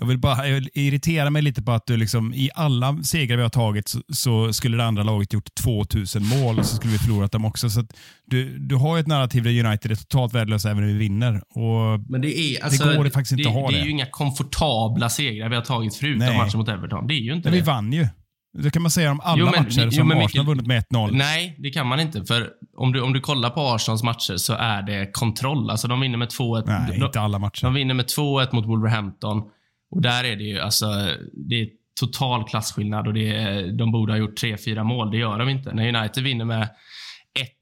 jag vill bara jag irritera mig lite på att du liksom, i alla segrar vi har tagit så, så, skulle det andra laget gjort 2000 mål och så skulle vi förlorat dem också. Så du, du har ett narrativ där United är totalt värdelösa även när vi vinner. Och Men det, är, alltså, det går det faktiskt inte det, att ha det. Det är ju inga komfortabla segrar vi har tagit förutom matchen mot Everton. Det är ju inte Men det. vi vann ju. Det kan man säga om alla jo, men, matcher som jo, Arsenal vunnit med 1-0. Nej, det kan man inte. För om du, om du kollar på Arsenals matcher så är det kontroll. Alltså de vinner med 2-1. Nej, de, inte alla matcher. De vinner med 2-1 mot Wolverhampton. Och där är det ju alltså, det är total klasskillnad och det är, de borde ha gjort 3-4 mål. Det gör de inte. När United vinner med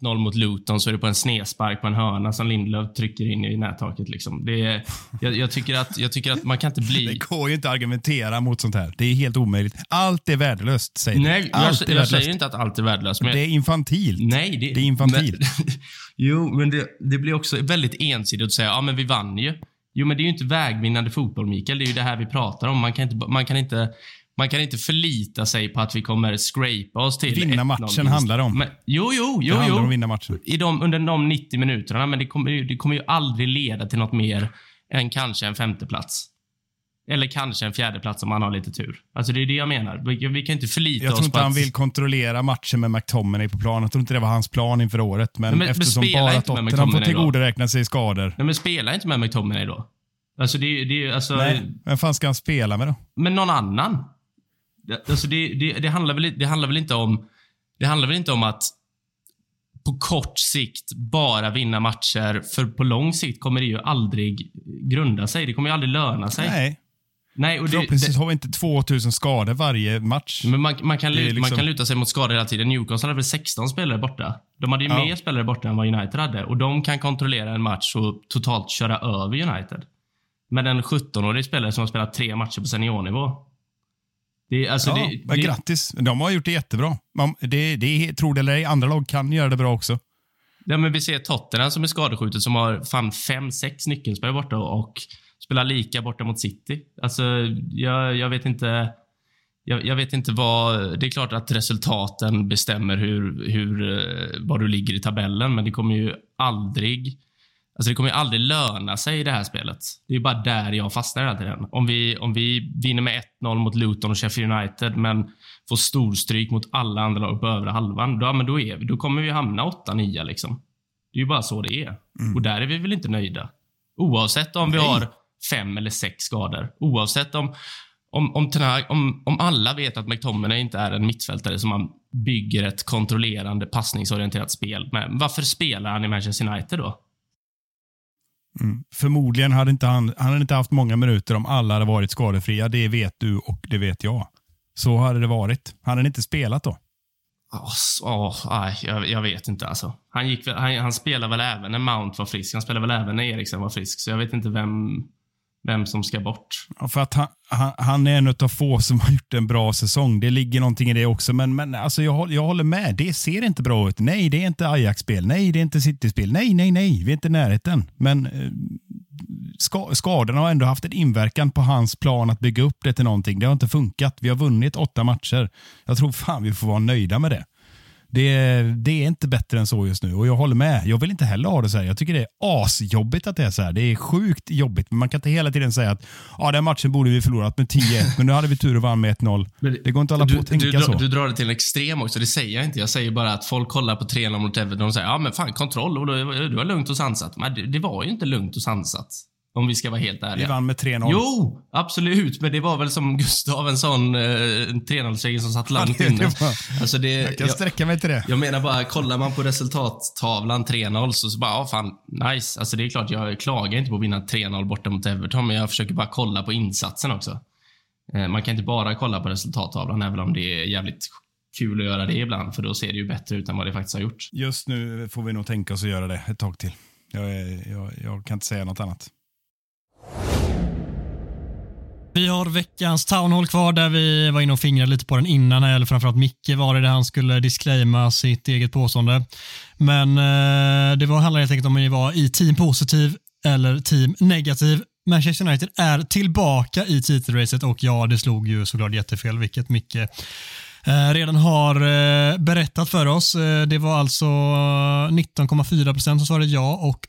1-0 mot Luton så är det på en snedspark på en hörna som Lindelöf trycker in i nättaket. Liksom. Det är, jag, jag, tycker att, jag tycker att man kan inte bli... Det går ju inte att argumentera mot sånt här. Det är helt omöjligt. Allt är värdelöst, säger Nej, allt jag, jag säger inte att allt är värdelöst. Men... Det är infantilt. Nej, det, det är infantilt. Men, jo, men det, det, blir också väldigt ensidigt att säga ja men vi vann ju. Jo, men det är ju inte vägvinnande fotboll, Mikael. Det är ju det här vi pratar om. Man kan inte, man kan inte man kan inte förlita sig på att vi kommer scrapa oss till Vinna matchen handlar det om. Men, jo, jo, jo. Det handlar jo. om vinna matchen. I de, under de 90 minuterna, men det kommer, det kommer ju aldrig leda till något mer än kanske en femteplats. Eller kanske en fjärdeplats om man har lite tur. Alltså det är det jag menar. Vi, vi kan inte förlita oss på Jag tror inte att... han vill kontrollera matchen med McTominay på plan. Jag tror inte det var hans plan inför året. Men, men eftersom men bara Tottenham får tillgodoräkna sig skador. Nej, men spela inte med McTominay då. Alltså det, det alltså... Nej, vem fan ska han spela med då? Men någon annan. Alltså det, det, det, handlar väl, det handlar väl inte om... Det handlar väl inte om att på kort sikt bara vinna matcher. För på lång sikt kommer det ju aldrig grunda sig. Det kommer ju aldrig löna sig. Nej. Nej, och Förhoppningsvis det, har vi inte 2000 skador varje match. Men man, man, kan, luta, liksom... man kan luta sig mot skador hela tiden. Newcastle hade väl 16 spelare borta. De hade ju ja. mer spelare borta än vad United hade. Och de kan kontrollera en match och totalt köra över United. Men en 17-årig spelare som har spelat tre matcher på seniornivå. Det, alltså ja, det, det, grattis. De har gjort det jättebra. Man, det, det, tror det eller ej, andra lag kan göra det bra också. Ja, men vi ser Tottenham som är skadeskjutet som har fan fem, sex nyckelspelare borta och spelar lika borta mot City. Alltså, jag, jag vet inte. Jag, jag, vet inte vad... Det är klart att resultaten bestämmer hur, hur, eh, var du ligger i tabellen, men det kommer ju aldrig Alltså det kommer ju aldrig löna sig i det här spelet. Det är bara där jag fastnar hela tiden. Om vi, om vi vinner med 1-0 mot Luton och Sheffield United, men får storstryk mot alla andra lag på övre halvan, då, men då, är vi, då kommer vi hamna 8-9 liksom. Det är ju bara så det är. Och där är vi väl inte nöjda. Oavsett om vi Nej. har fem eller sex skador. Oavsett om, om, om, Ten Hag- om, om alla vet att McTominay inte är en mittfältare som man bygger ett kontrollerande, passningsorienterat spel med. Varför spelar han i Manchester United då? Mm. Förmodligen hade inte han, han hade inte haft många minuter om alla hade varit skadefria. Det vet du och det vet jag. Så hade det varit. Han hade inte spelat då. Åh, nej, jag, jag vet inte alltså. Han, gick, han, han spelade väl även när Mount var frisk. Han spelade väl även när Eriksen var frisk. Så jag vet inte vem, vem som ska bort. Ja, För att han, han, han är en av få som har gjort en bra säsong. Det ligger någonting i det också. Men, men alltså jag, jag håller med. Det ser inte bra ut. Nej, det är inte Ajax-spel. Nej, det är inte City-spel. Nej, nej, nej. Vi är inte i närheten. Men eh, ska, skadorna har ändå haft en inverkan på hans plan att bygga upp det till någonting. Det har inte funkat. Vi har vunnit åtta matcher. Jag tror fan vi får vara nöjda med det. Det, det är inte bättre än så just nu och jag håller med. Jag vill inte heller ha det så här. Jag tycker det är asjobbigt att det är så här. Det är sjukt jobbigt, men man kan inte hela tiden säga att ja, den matchen borde vi förlorat med 10-1, men nu hade vi tur och vann med 1-0. Det går inte att hålla på och tänka du, så. Du, du drar det till en extrem också. Det säger jag inte. Jag säger bara att folk kollar på 3-0 mot Everton och säger ja men fan kontroll och du, du var lugnt och sansat. Men det, det var ju inte lugnt och sansat. Om vi ska vara helt vi ärliga. vann med 3-0. Jo, absolut. Men det var väl som Gustav, en sån eh, 3-0-seger som satt långt inne. Alltså det, Jag kan jag, sträcka mig till det. jag menar bara, kollar man på resultattavlan 3-0 så, så bara, ja fan, nice. Alltså det är klart, jag klagar inte på att vinna 3-0 borta mot Everton, men jag försöker bara kolla på insatsen också. Eh, Man kan inte bara kolla på resultattavlan, även om det är jävligt kul att göra det ibland, för då ser det ju bättre ut än vad det faktiskt har gjort. Just nu får vi nog tänka oss att göra det ett tag till. Jag, är, jag, jag kan inte säga något annat. Vi har veckans townhall kvar där vi var inne och fingrade lite på den innan, eller framförallt Micke var det där han skulle disclaima sitt eget påstående. Men eh, det var, handlade helt enkelt om ni var i team positiv eller team negativ. Manchester United är tillbaka i titelracet och ja, det slog ju såklart jättefel, vilket Micke eh, redan har eh, berättat för oss. Eh, det var alltså 19,4 procent som svarade ja och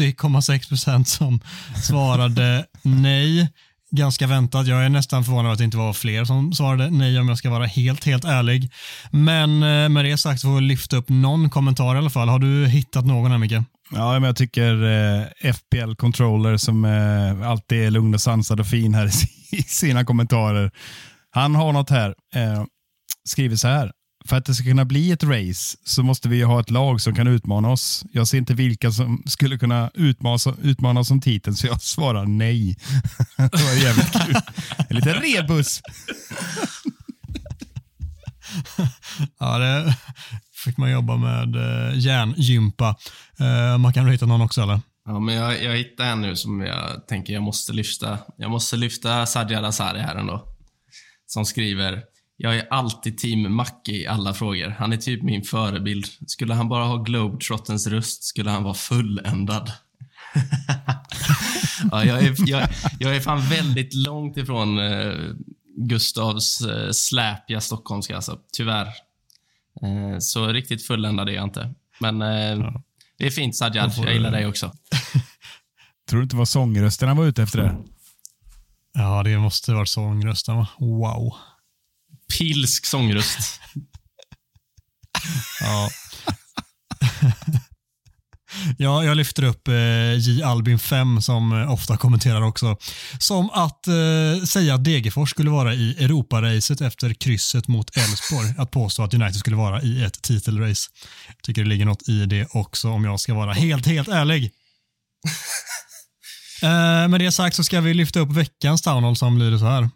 80,6 procent som svarade nej. Ganska väntat. Jag är nästan förvånad över att det inte var fler som svarade nej om jag ska vara helt, helt ärlig. Men eh, med det sagt får vi lyfta upp någon kommentar i alla fall. Har du hittat någon här Micke? Ja, men jag tycker eh, FPL Controller som eh, alltid är lugn och sansad och fin här i, i sina kommentarer. Han har något här. Eh, skriver så här. För att det ska kunna bli ett race så måste vi ha ett lag som kan utmana oss. Jag ser inte vilka som skulle kunna utmana, utmana oss som titeln, så jag svarar nej. det var jävligt kul. En liten rebus. Ja, det fick man jobba med eh, järngympa. Eh, man kan hitta någon också eller? Ja, men jag, jag hittade en nu som jag tänker jag måste lyfta. Jag måste lyfta Sadja Azari här ändå. Som skriver jag är alltid team Macke i alla frågor. Han är typ min förebild. Skulle han bara ha Globetrottens röst skulle han vara fulländad. ja, jag, är, jag, jag är fan väldigt långt ifrån eh, Gustavs eh, släpiga stockholmska, alltså. Tyvärr. Eh, så riktigt fulländad är jag inte. Men eh, det är fint Sajjad. Jag gillar dig också. Tror du inte det var sångrösten han var ute efter det? Ja, det måste varit sångrösten? Wow. Pilsk sångröst. Ja. ja, jag lyfter upp eh, J. Albin 5 som eh, ofta kommenterar också. Som att eh, säga att Degerfors skulle vara i Europaracet efter krysset mot Elfsborg. Att påstå att United skulle vara i ett titelrace. Jag tycker det ligger något i det också om jag ska vara helt, helt ärlig. Eh, med det sagt så ska vi lyfta upp veckans Townhall som lyder så här.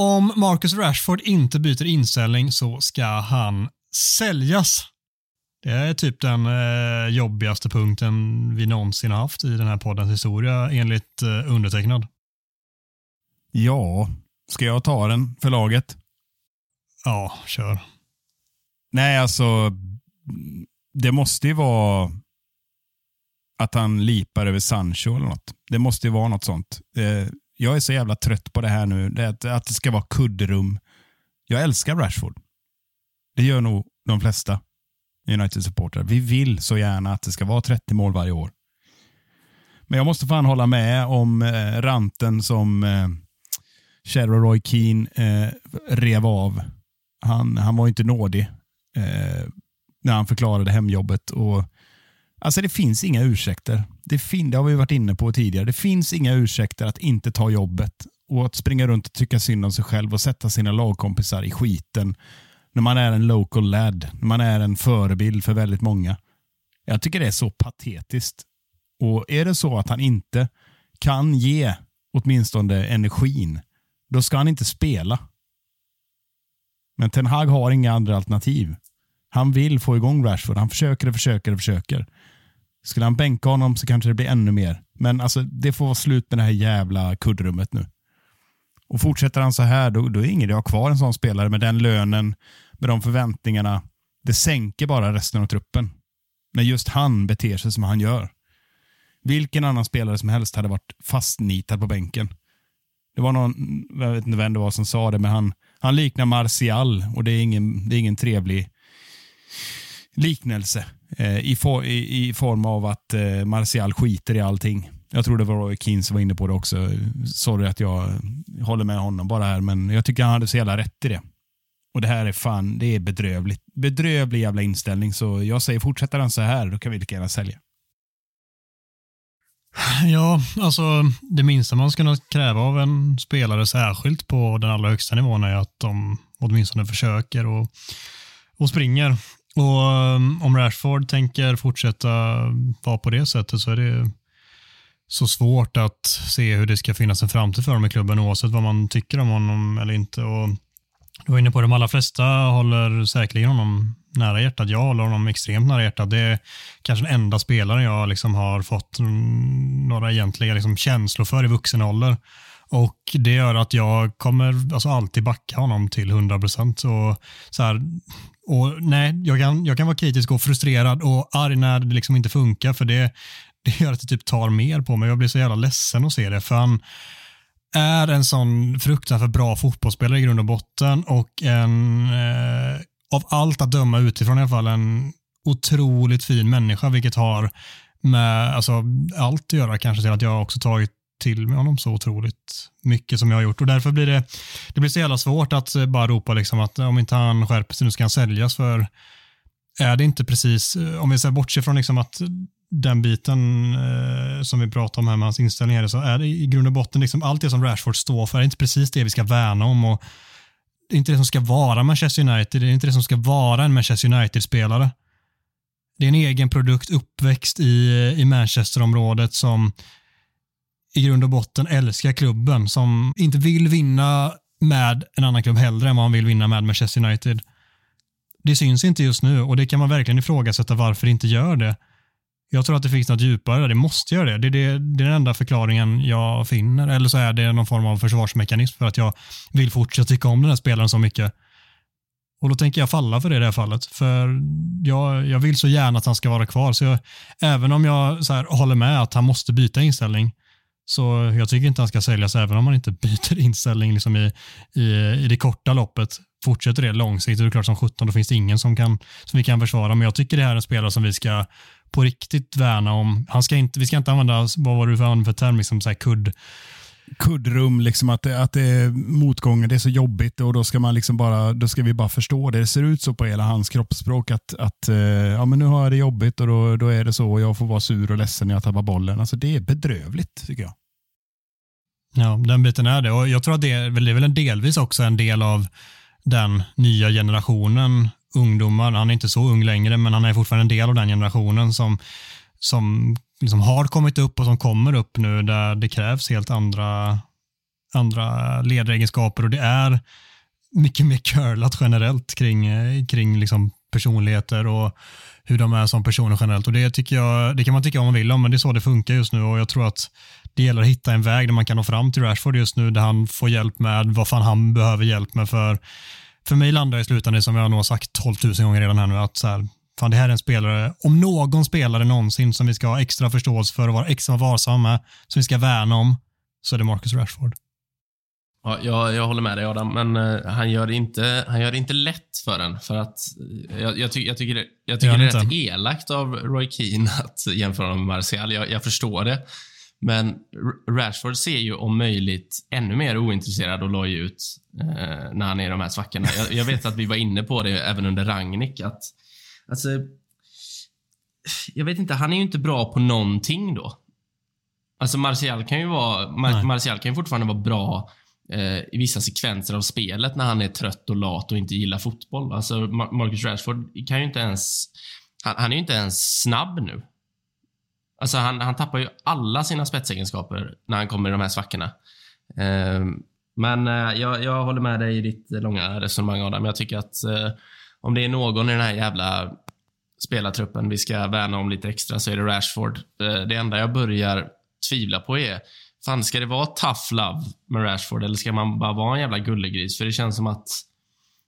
Om Marcus Rashford inte byter inställning så ska han säljas. Det är typ den eh, jobbigaste punkten vi någonsin haft i den här poddens historia enligt eh, undertecknad. Ja, ska jag ta den för laget? Ja, kör. Nej, alltså. Det måste ju vara att han lipar över Sancho eller något. Det måste ju vara något sånt. Eh, jag är så jävla trött på det här nu. Det, att, att det ska vara kuddrum. Jag älskar Rashford. Det gör nog de flesta United-supportrar. Vi vill så gärna att det ska vara 30 mål varje år. Men jag måste fan hålla med om eh, ranten som eh, Cheryl Roy Keane eh, rev av. Han, han var inte nådig eh, när han förklarade hemjobbet. Och Alltså det finns inga ursäkter. Det, fin det har vi varit inne på tidigare. Det finns inga ursäkter att inte ta jobbet och att springa runt och tycka synd om sig själv och sätta sina lagkompisar i skiten när man är en local lad, när man är en förebild för väldigt många. Jag tycker det är så patetiskt. Och är det så att han inte kan ge åtminstone energin, då ska han inte spela. Men Ten Hag har inga andra alternativ. Han vill få igång Rashford. Han försöker och försöker och försöker. Skulle han bänka honom så kanske det blir ännu mer. Men alltså, det får vara slut med det här jävla kuddrummet nu. Och fortsätter han så här, då, då är det ingen idé att ha kvar en sån spelare med den lönen, med de förväntningarna. Det sänker bara resten av truppen. När just han beter sig som han gör. Vilken annan spelare som helst hade varit fastnitad på bänken. Det var någon, jag vet inte vem det var som sa det, men han, han liknar Martial och det är ingen, det är ingen trevlig liknelse eh, i, for, i, i, form av att eh, Martial skiter i allting. Jag tror det var Roy Keane som var inne på det också. Sorry att jag håller med honom bara här, men jag tycker han hade så jävla rätt i det. Och det här är fan, det är bedrövligt. Bedrövlig jävla inställning, så jag säger fortsätter han så här, då kan vi lika gärna sälja. Ja, alltså det minsta man ska kräva av en spelare, särskilt på den allra högsta nivån, är att de åtminstone försöker och, och springer. Och um, om Rashford tänker fortsätta vara på det sättet så är det så svårt att se hur det ska finnas en framtid för dem i klubben oavsett vad man tycker om honom eller inte. Och du var inne på det, de allra flesta håller säkerligen honom nära hjärtat. Jag håller honom extremt nära hjärtat. Det är kanske den enda spelaren jag liksom har fått några egentliga liksom känslor för i vuxen ålder. Och det gör att jag kommer alltså alltid backa honom till 100 procent. Så här, och nej, jag kan, jag kan vara kritisk och frustrerad och arg när det liksom inte funkar, för det, det gör att det typ tar mer på mig. Jag blir så jävla ledsen att se det, för han är en sån fruktansvärt bra fotbollsspelare i grund och botten och en, eh, av allt att döma utifrån i alla fall, en otroligt fin människa, vilket har med alltså, allt att göra kanske till att jag också tagit till med honom så otroligt mycket som jag har gjort och därför blir det, det blir så jävla svårt att eh, bara ropa liksom att eh, om inte han skärper sig nu ska han säljas för är det inte precis, eh, om vi ser bortser från liksom att den biten eh, som vi pratar om här med hans inställningar så är det i grund och botten liksom allt det som Rashford står för är inte precis det vi ska värna om och det är inte det som ska vara Manchester United, det är inte det som ska vara en Manchester United-spelare. Det är en egen produkt uppväxt i, i Manchesterområdet som i grund och botten älskar klubben, som inte vill vinna med en annan klubb hellre än vad han vill vinna med Manchester United. Det syns inte just nu och det kan man verkligen ifrågasätta varför det inte gör det. Jag tror att det finns något djupare där. Det måste göra det. Det är, det. det är den enda förklaringen jag finner. Eller så är det någon form av försvarsmekanism för att jag vill fortsätta tycka om den här spelaren så mycket. Och då tänker jag falla för det i det här fallet. För jag, jag vill så gärna att han ska vara kvar. Så jag, även om jag så här, håller med att han måste byta inställning så jag tycker inte han ska säljas även om man inte byter inställning liksom i, i, i det korta loppet. Fortsätter det långsiktigt, det är klart som 17, då finns det ingen som, kan, som vi kan försvara. Men jag tycker det här är en spelare som vi ska på riktigt värna om. Han ska inte, vi ska inte använda, vad var det för, för term, liksom så här kudd kuddrum, liksom att, det, att det är motgångar, det är så jobbigt och då ska, man liksom bara, då ska vi bara förstå det. Det ser ut så på hela hans kroppsspråk att, att eh, ja, men nu har jag det jobbigt och då, då är det så och jag får vara sur och ledsen när jag tappar bollen. Alltså, det är bedrövligt tycker jag. Ja, den biten är det och jag tror att det är, det är väl delvis också en del av den nya generationen ungdomar. Han är inte så ung längre, men han är fortfarande en del av den generationen som, som liksom har kommit upp och som kommer upp nu där det krävs helt andra, andra ledaregenskaper och det är mycket mer curlat generellt kring, kring liksom personligheter och hur de är som personer generellt. Och Det tycker jag, det kan man tycka om man vill om, men det är så det funkar just nu och jag tror att det gäller att hitta en väg där man kan nå fram till Rashford just nu, där han får hjälp med vad fan han behöver hjälp med. För, för mig landar det i slutändan, som jag nog har sagt 12 000 gånger redan här nu, att så här, fan det här är en spelare, om någon spelare någonsin som vi ska ha extra förståelse för och vara extra varsamma med, som vi ska värna om, så är det Marcus Rashford. Ja, jag, jag håller med dig Adam, men uh, han, gör det inte, han gör det inte lätt för en. För att, uh, jag, jag, ty, jag, tycker, det, jag tycker det är rätt elakt av Roy Keane att jämföra honom med Martial. Jag, jag förstår det. Men Rashford ser ju om möjligt ännu mer ointresserad och loj ut uh, när han är i de här svackorna. Jag, jag, vet att vi var inne på det även under Rangnick, att alltså, jag vet inte, han är ju inte bra på någonting då. Alltså Martial kan ju vara, Mar. Martial kan ju fortfarande vara bra eh, i vissa sekvenser av spelet när han är trött och lat och inte gillar fotboll. Alltså Mar Marcus Rashford kan ju inte ens, han, han är ju inte ens snabb nu. Alltså han, han tappar ju alla sina spetsegenskaper när han kommer i de här svackorna. Eh, men eh, jag, jag håller med dig i ditt långa resonemang Adam. Jag tycker att eh, om det är någon i den här jävla spelartruppen vi ska värna om lite extra så är det Rashford. Eh, det enda jag börjar tvivla på är, fan ska det vara tough love med Rashford eller ska man bara vara en jävla gullegris? För det känns som att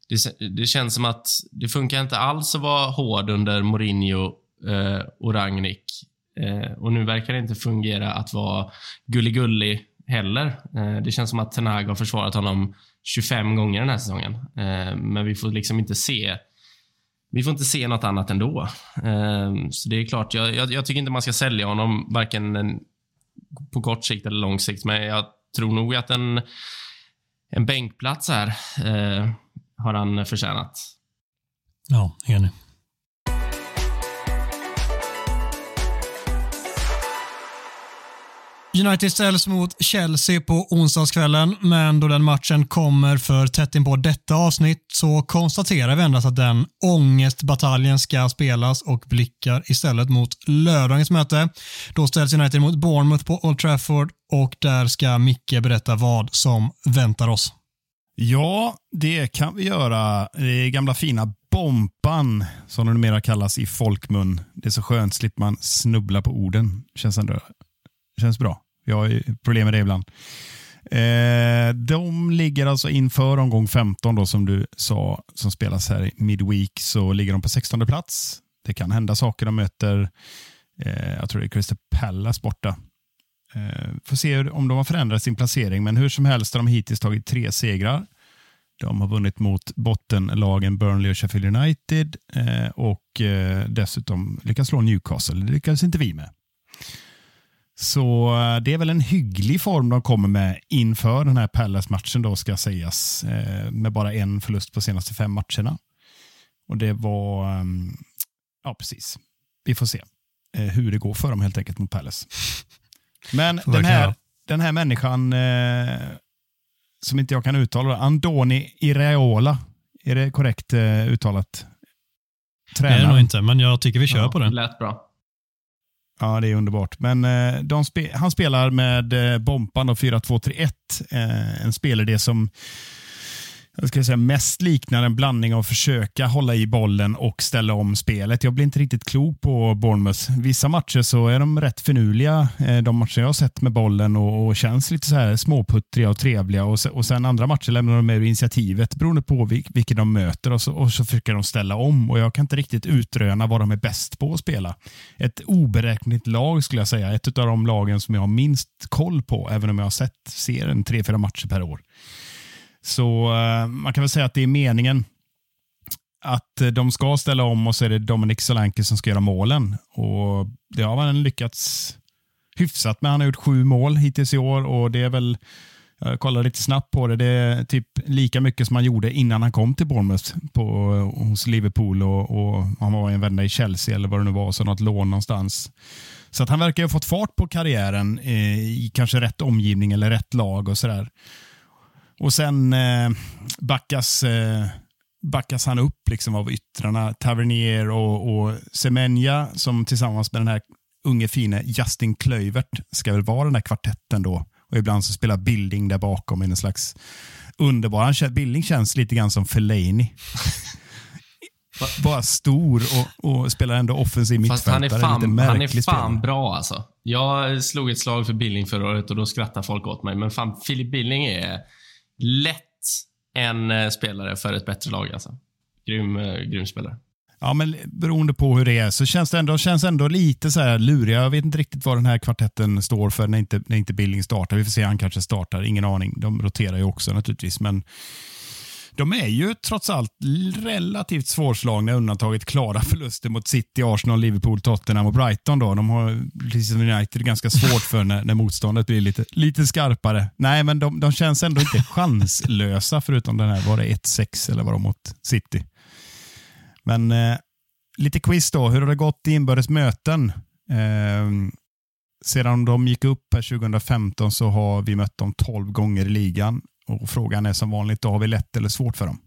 det, det känns som att det funkar inte alls att vara hård under Mourinho eh, och Rangnick. Eh, och nu verkar det inte fungera att vara gullig-gullig heller. Eh, det känns som att Tenag har försvarat honom 25 gånger den här säsongen. Eh, men vi får liksom inte se vi får inte se något annat ändå. Eh, så det är klart, jag, jag, jag tycker inte man ska sälja honom varken på kort sikt eller lång sikt, men jag tror nog att en, en bänkplats här eh, har han förtjänat. Ja, enig. United ställs mot Chelsea på onsdagskvällen, men då den matchen kommer för tätt in på detta avsnitt så konstaterar vi endast att den ångestbataljen ska spelas och blickar istället mot lördagens möte. Då ställs United mot Bournemouth på Old Trafford och där ska Micke berätta vad som väntar oss. Ja, det kan vi göra. Det är gamla fina Bompan, som den numera kallas i folkmun. Det är så skönt, slipper man snubbla på orden. Känns ändå känns bra. Jag har problem med det ibland. Eh, de ligger alltså inför omgång 15 då, som du sa, som spelas här i midweek, så ligger de på 16 plats. Det kan hända saker. De möter, eh, jag tror det är Crystal Palace borta. Eh, får se hur- om de har förändrat sin placering, men hur som helst har de hittills tagit tre segrar. De har vunnit mot bottenlagen Burnley och Sheffield United eh, och eh, dessutom lyckats slå Newcastle. Det lyckades inte vi med. Så eh, det är väl en hygglig form de kommer med inför den här Palace-matchen då ska sägas. Eh, med bara en förlust på senaste fem matcherna. Och det var, ehm, ja precis. Vi får se eh, hur det går för dem helt enkelt mot Palace. Men den här, den här människan som inte jag kan uttala, Andoni Iraola. Är det korrekt uttalat? Det är det nog inte, men jag tycker vi kör på det. Lät bra. Ja, det är underbart. Men eh, de spe han spelar med eh, Bompan och 4-2-3-1. Eh, en spelidé som jag ska säga, mest liknar en blandning av försöka hålla i bollen och ställa om spelet. Jag blir inte riktigt klok på Bournemouth. Vissa matcher så är de rätt finurliga, eh, de matcher jag har sett med bollen och, och känns lite så här småputtriga och trevliga. Och, och sen andra matcher lämnar de med initiativet beroende på vil, vilka de möter och så, och så försöker de ställa om. Och Jag kan inte riktigt utröna vad de är bäst på att spela. Ett oberäkneligt lag skulle jag säga. Ett av de lagen som jag har minst koll på, även om jag har sett serien tre, fyra matcher per år. Så eh, man kan väl säga att det är meningen att eh, de ska ställa om och så är det Dominic Solanke som ska göra målen. Och Det har man lyckats hyfsat med. Han har gjort sju mål hittills i år och det är väl, jag kollade lite snabbt på det, det är typ lika mycket som han gjorde innan han kom till Bournemouth på, eh, hos Liverpool och, och han var en vända i Chelsea eller vad det nu var, så något lån någonstans. Så att han verkar ha fått fart på karriären i kanske rätt omgivning eller rätt lag och sådär. Och sen eh, backas, eh, backas han upp liksom av yttrarna. Tavernier och, och Semenya som tillsammans med den här unge fine Justin Kluivert ska väl vara den där kvartetten då. Och ibland så spelar Bilding där bakom i en slags underbar... Han, Bilding känns lite grann som Fellaini. Ba- Bara stor och, och spelar ändå offensiv Fast han är mittfältare. fan, han är fan bra alltså. Jag slog ett slag för Billing förra året och då skrattar folk åt mig. Men fan, Philip Billing är lätt en eh, spelare för ett bättre lag alltså. Grym, eh, grym spelare. Ja, men beroende på hur det är så känns det ändå, känns ändå lite så här luriga. Jag vet inte riktigt vad den här kvartetten står för när inte, när inte Billing startar. Vi får se, han kanske startar. Ingen aning. De roterar ju också naturligtvis, men de är ju trots allt relativt svårslagna undantaget klara förluster mot City, Arsenal, Liverpool, Tottenham och Brighton. Då. De har, precis som United, ganska svårt för när, när motståndet blir lite, lite skarpare. Nej, men de, de känns ändå inte chanslösa förutom den här, var det 1-6 eller vad de mot City. Men eh, lite quiz då. Hur har det gått i inbördes möten? Eh, sedan de gick upp här 2015 så har vi mött dem 12 gånger i ligan. Och Frågan är som vanligt, då har vi lätt eller svårt för dem?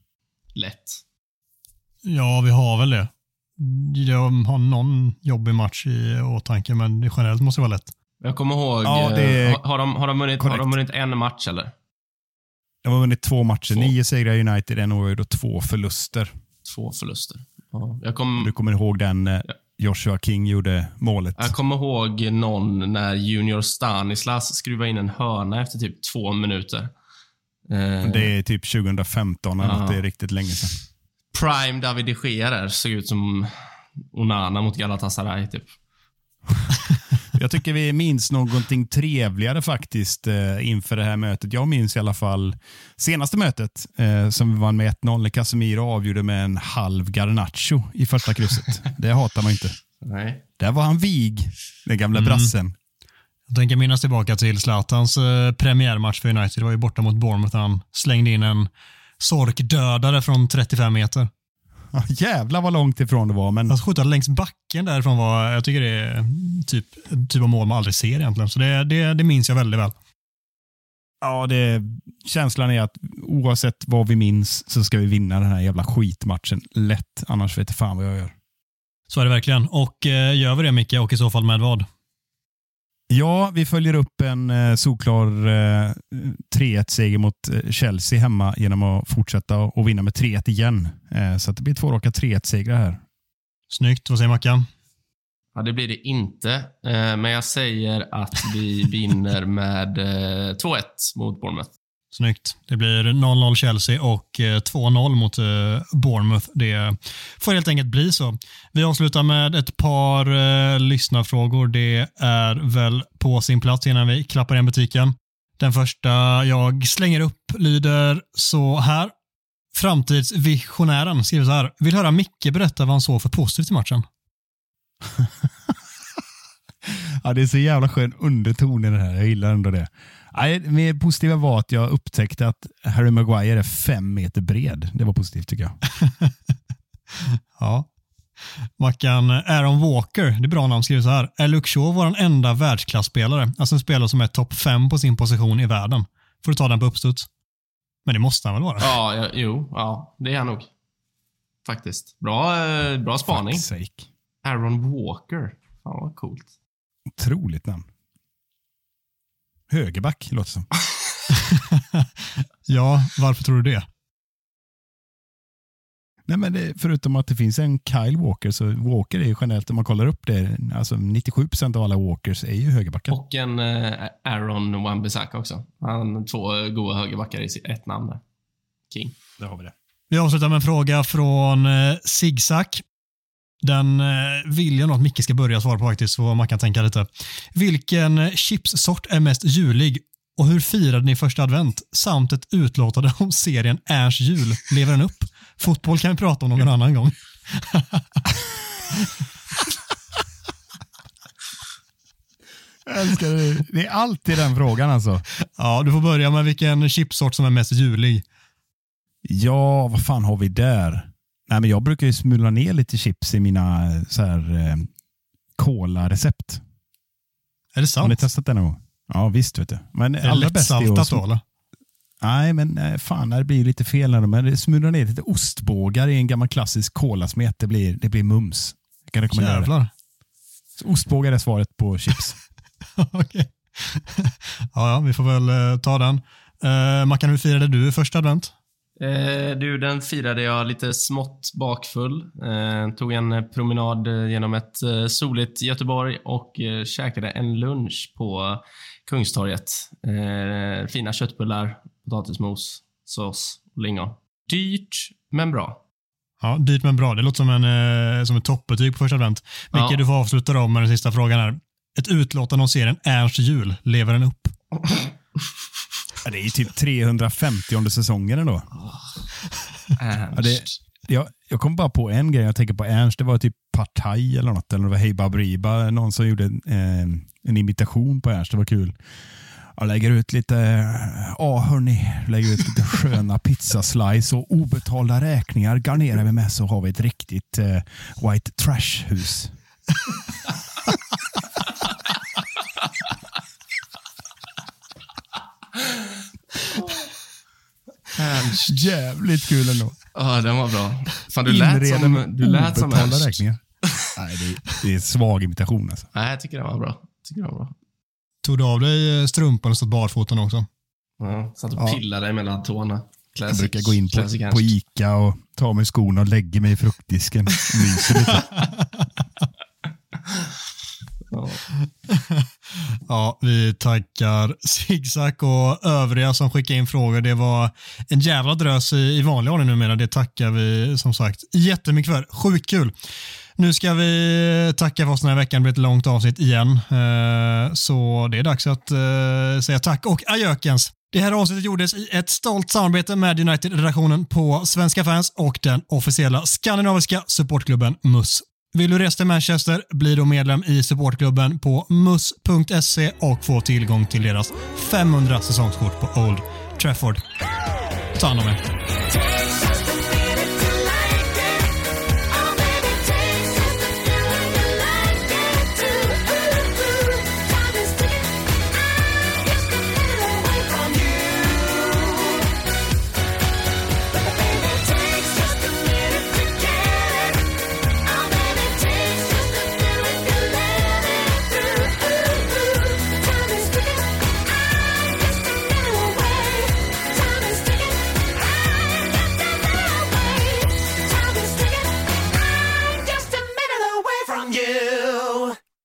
Lätt. Ja, vi har väl det. Jag har någon jobbig match i åtanke, men generellt måste det vara lätt. Jag kommer ihåg, Ja, eh, har, har, de, har, de vunnit, har de vunnit en match eller? De har vunnit två matcher. Två. Nio segrar United, en och då två förluster. Två förluster. Ja. Jag, kom, Du kommer ihåg den eh, Joshua King gjorde målet? jag kommer ihåg någon när Junior Stanislas skruvade in en hörna efter typ två minuter. Eh, Det är typ 2015, eller något. det är riktigt länge sedan. Prime David de Gea där såg ut som Onana mot Galatasaray typ. Jag tycker vi minns någonting trevligare faktiskt eh, inför det här mötet. Jag minns i alla fall senaste mötet eh, som vi vann med 1-0 när Casemiro avgjorde med en halv Garnacho i första krysset. det hatar man inte. Nej. Där var han vig, den gamla Mm. brassen. Jag tänker minnas tillbaka till Zlatans eh, premiärmatch för United. Det var ju borta mot Bournemouth. Han slängde in en sorkdödare från 35 meter. Ja, jävlar vad långt ifrån det var, men Att skjuta längs backen därifrån var, jag tycker det är typ, typ av mål man aldrig ser egentligen. Så det, det, det minns jag väldigt väl. ja, det, känslan är att oavsett vad vi minns så ska vi vinna den här jävla skitmatchen lätt. Annars vet jag fan vad jag gör. Så är det verkligen. Och eh, gör vi det Micke, och i så fall med vad? Ja, vi följer upp en eh, solklar eh, 3-1-seger mot eh, Chelsea hemma genom att fortsätta och vinna med 3-1 igen. Eh, så att det blir två raka 3-1-segrar här. Snyggt. Vad säger Mackan? Ja, det blir det inte. Eh, Men jag säger att vi vinner med eh, 2-1 mot Bournemouth. Snyggt. Det blir 0-0 Chelsea och eh, 2-0 mot eh, Bournemouth. Det får helt enkelt bli så. Vi avslutar med ett par eh, lyssnarfrågor. Det är väl på sin plats innan vi klappar igen butiken. Den första jag slänger upp lyder så här. Framtidsvisionären skriver så här. Vill höra Micke berätta vad han såg för positivt i matchen. Ja, det är så jävla skön underton i det här. Jag gillar ändå det. Nej, det positiva var att jag upptäckte att Harry Maguire är fem meter bred. Det var positivt tycker jag. Ja. Mackan, Aaron Walker, det är bra namn, skriver så här. Är Luke Shaw vår enda världsklasspelare? Alltså en spelare som är topp fem på sin position i världen. Får du ta den på uppstuds. Men det måste han väl vara? Ja, ja, jo, ja, det är han nog. Faktiskt. Bra, eh, bra spaning. Aaron Walker. Fan vad coolt. Otroligt namn. Högerback låter som. Ja, varför tror du det? Nej, men det, förutom att det finns en Kyle Walker, så Walker är ju generellt, om man kollar upp det, alltså 97 procent av alla Walkers är ju högerbackar. Och en eh, Aaron Wan-Bissaka också. Han två goa högerbackar i ett namn där. King. Där har vi det. Vi avslutar med en fråga från eh, Zigzag. Den eh, vill jag nog att Micke ska börja svara på faktiskt, så man kan tänka lite. Vilken chipssort är mest julig och hur firade ni första advent? Samt ett utlåtande om serien Ernst jul. Lever den upp? Fotboll kan vi prata om någon annan gång. Jag älskar det. Det är alltid den frågan alltså. Ja, du får börja med vilken chipsort som är mest julig. Ja, vad fan har vi där? Nej, men jag brukar ju smula ner lite chips i mina så här, eh, cola-recept. Är det Har ni sant? testat det någon gång? Ja, visst vet du. Men Är det allra lättsaltat då eller? Nej, men eh, fan, det blir lite fel. när de- det smular ner lite ostbågar i en gammal klassisk kolasmet. Det blir, det blir mums. Jag kan rekommendera det. Jävlar. Så ostbågar är svaret på chips. Okej. ja, ja, vi får väl eh, ta den. Uh, Mackan, hur firade du första advent? Eh, du, den firade jag lite smått bakfull. Eh, tog en promenad genom ett eh, soligt Göteborg och eh, käkade en lunch på Kungstorget. Eh, fina köttbullar, potatismos, sås och lingon. Dyrt, men bra. Ja, dyrt men bra. Det låter som, en, eh, som ett toppbetyg på första advent. Micke, Ja. du får avsluta då med den sista frågan här. Ett utlåtande om serien Ernst jul. Lever den upp? Ja, det är ju typ 350 säsongen ändå. Ernst. Ja, det, jag, jag kom bara på en grej jag tänker på Ernst. Det var typ Partaj eller något. Eller det var Hey Baberiba. Någon som gjorde en, eh, en imitation på Ernst. Det var kul. Jag lägger ut lite, ja hörni, lägger ut lite sköna pizzaslice och obetalda räkningar garnerar vi med så har vi ett riktigt eh, white trash-hus. Jävligt kul ändå. Ja, den var bra. Fan, du lät som, du lät som Ernst. räkningar. Nej, det är, det är en svag imitation alltså. Nej, jag tycker den var bra. Jag tycker den var bra. Tog du av dig eh, strumpan och stått barfota också? Ja, satt och Ja. pillade mellan tårna. Classic, Jag brukar gå in på, Ernst. på Ica och ta av mig skorna och lägger mig i fruktdisken. Myser lite. Ja. Ja, vi tackar Zigzag och övriga som skickade in frågor. Det var en jävla drös i, i vanlig ordning numera. Det tackar vi som sagt jättemycket för. Sjukt kul. Nu ska vi tacka för oss den här veckan. Det blir ett långt avsnitt igen. Eh, så det är dags att eh, säga tack och ajökens. Det här avsnittet gjordes i ett stolt samarbete med United-redaktionen på Svenska fans och den officiella skandinaviska supportklubben MUS. Vill du resa till Manchester, bli då medlem i supportklubben på mus.se och få tillgång till deras 500 säsongskort på Old Trafford. Ta hand om er.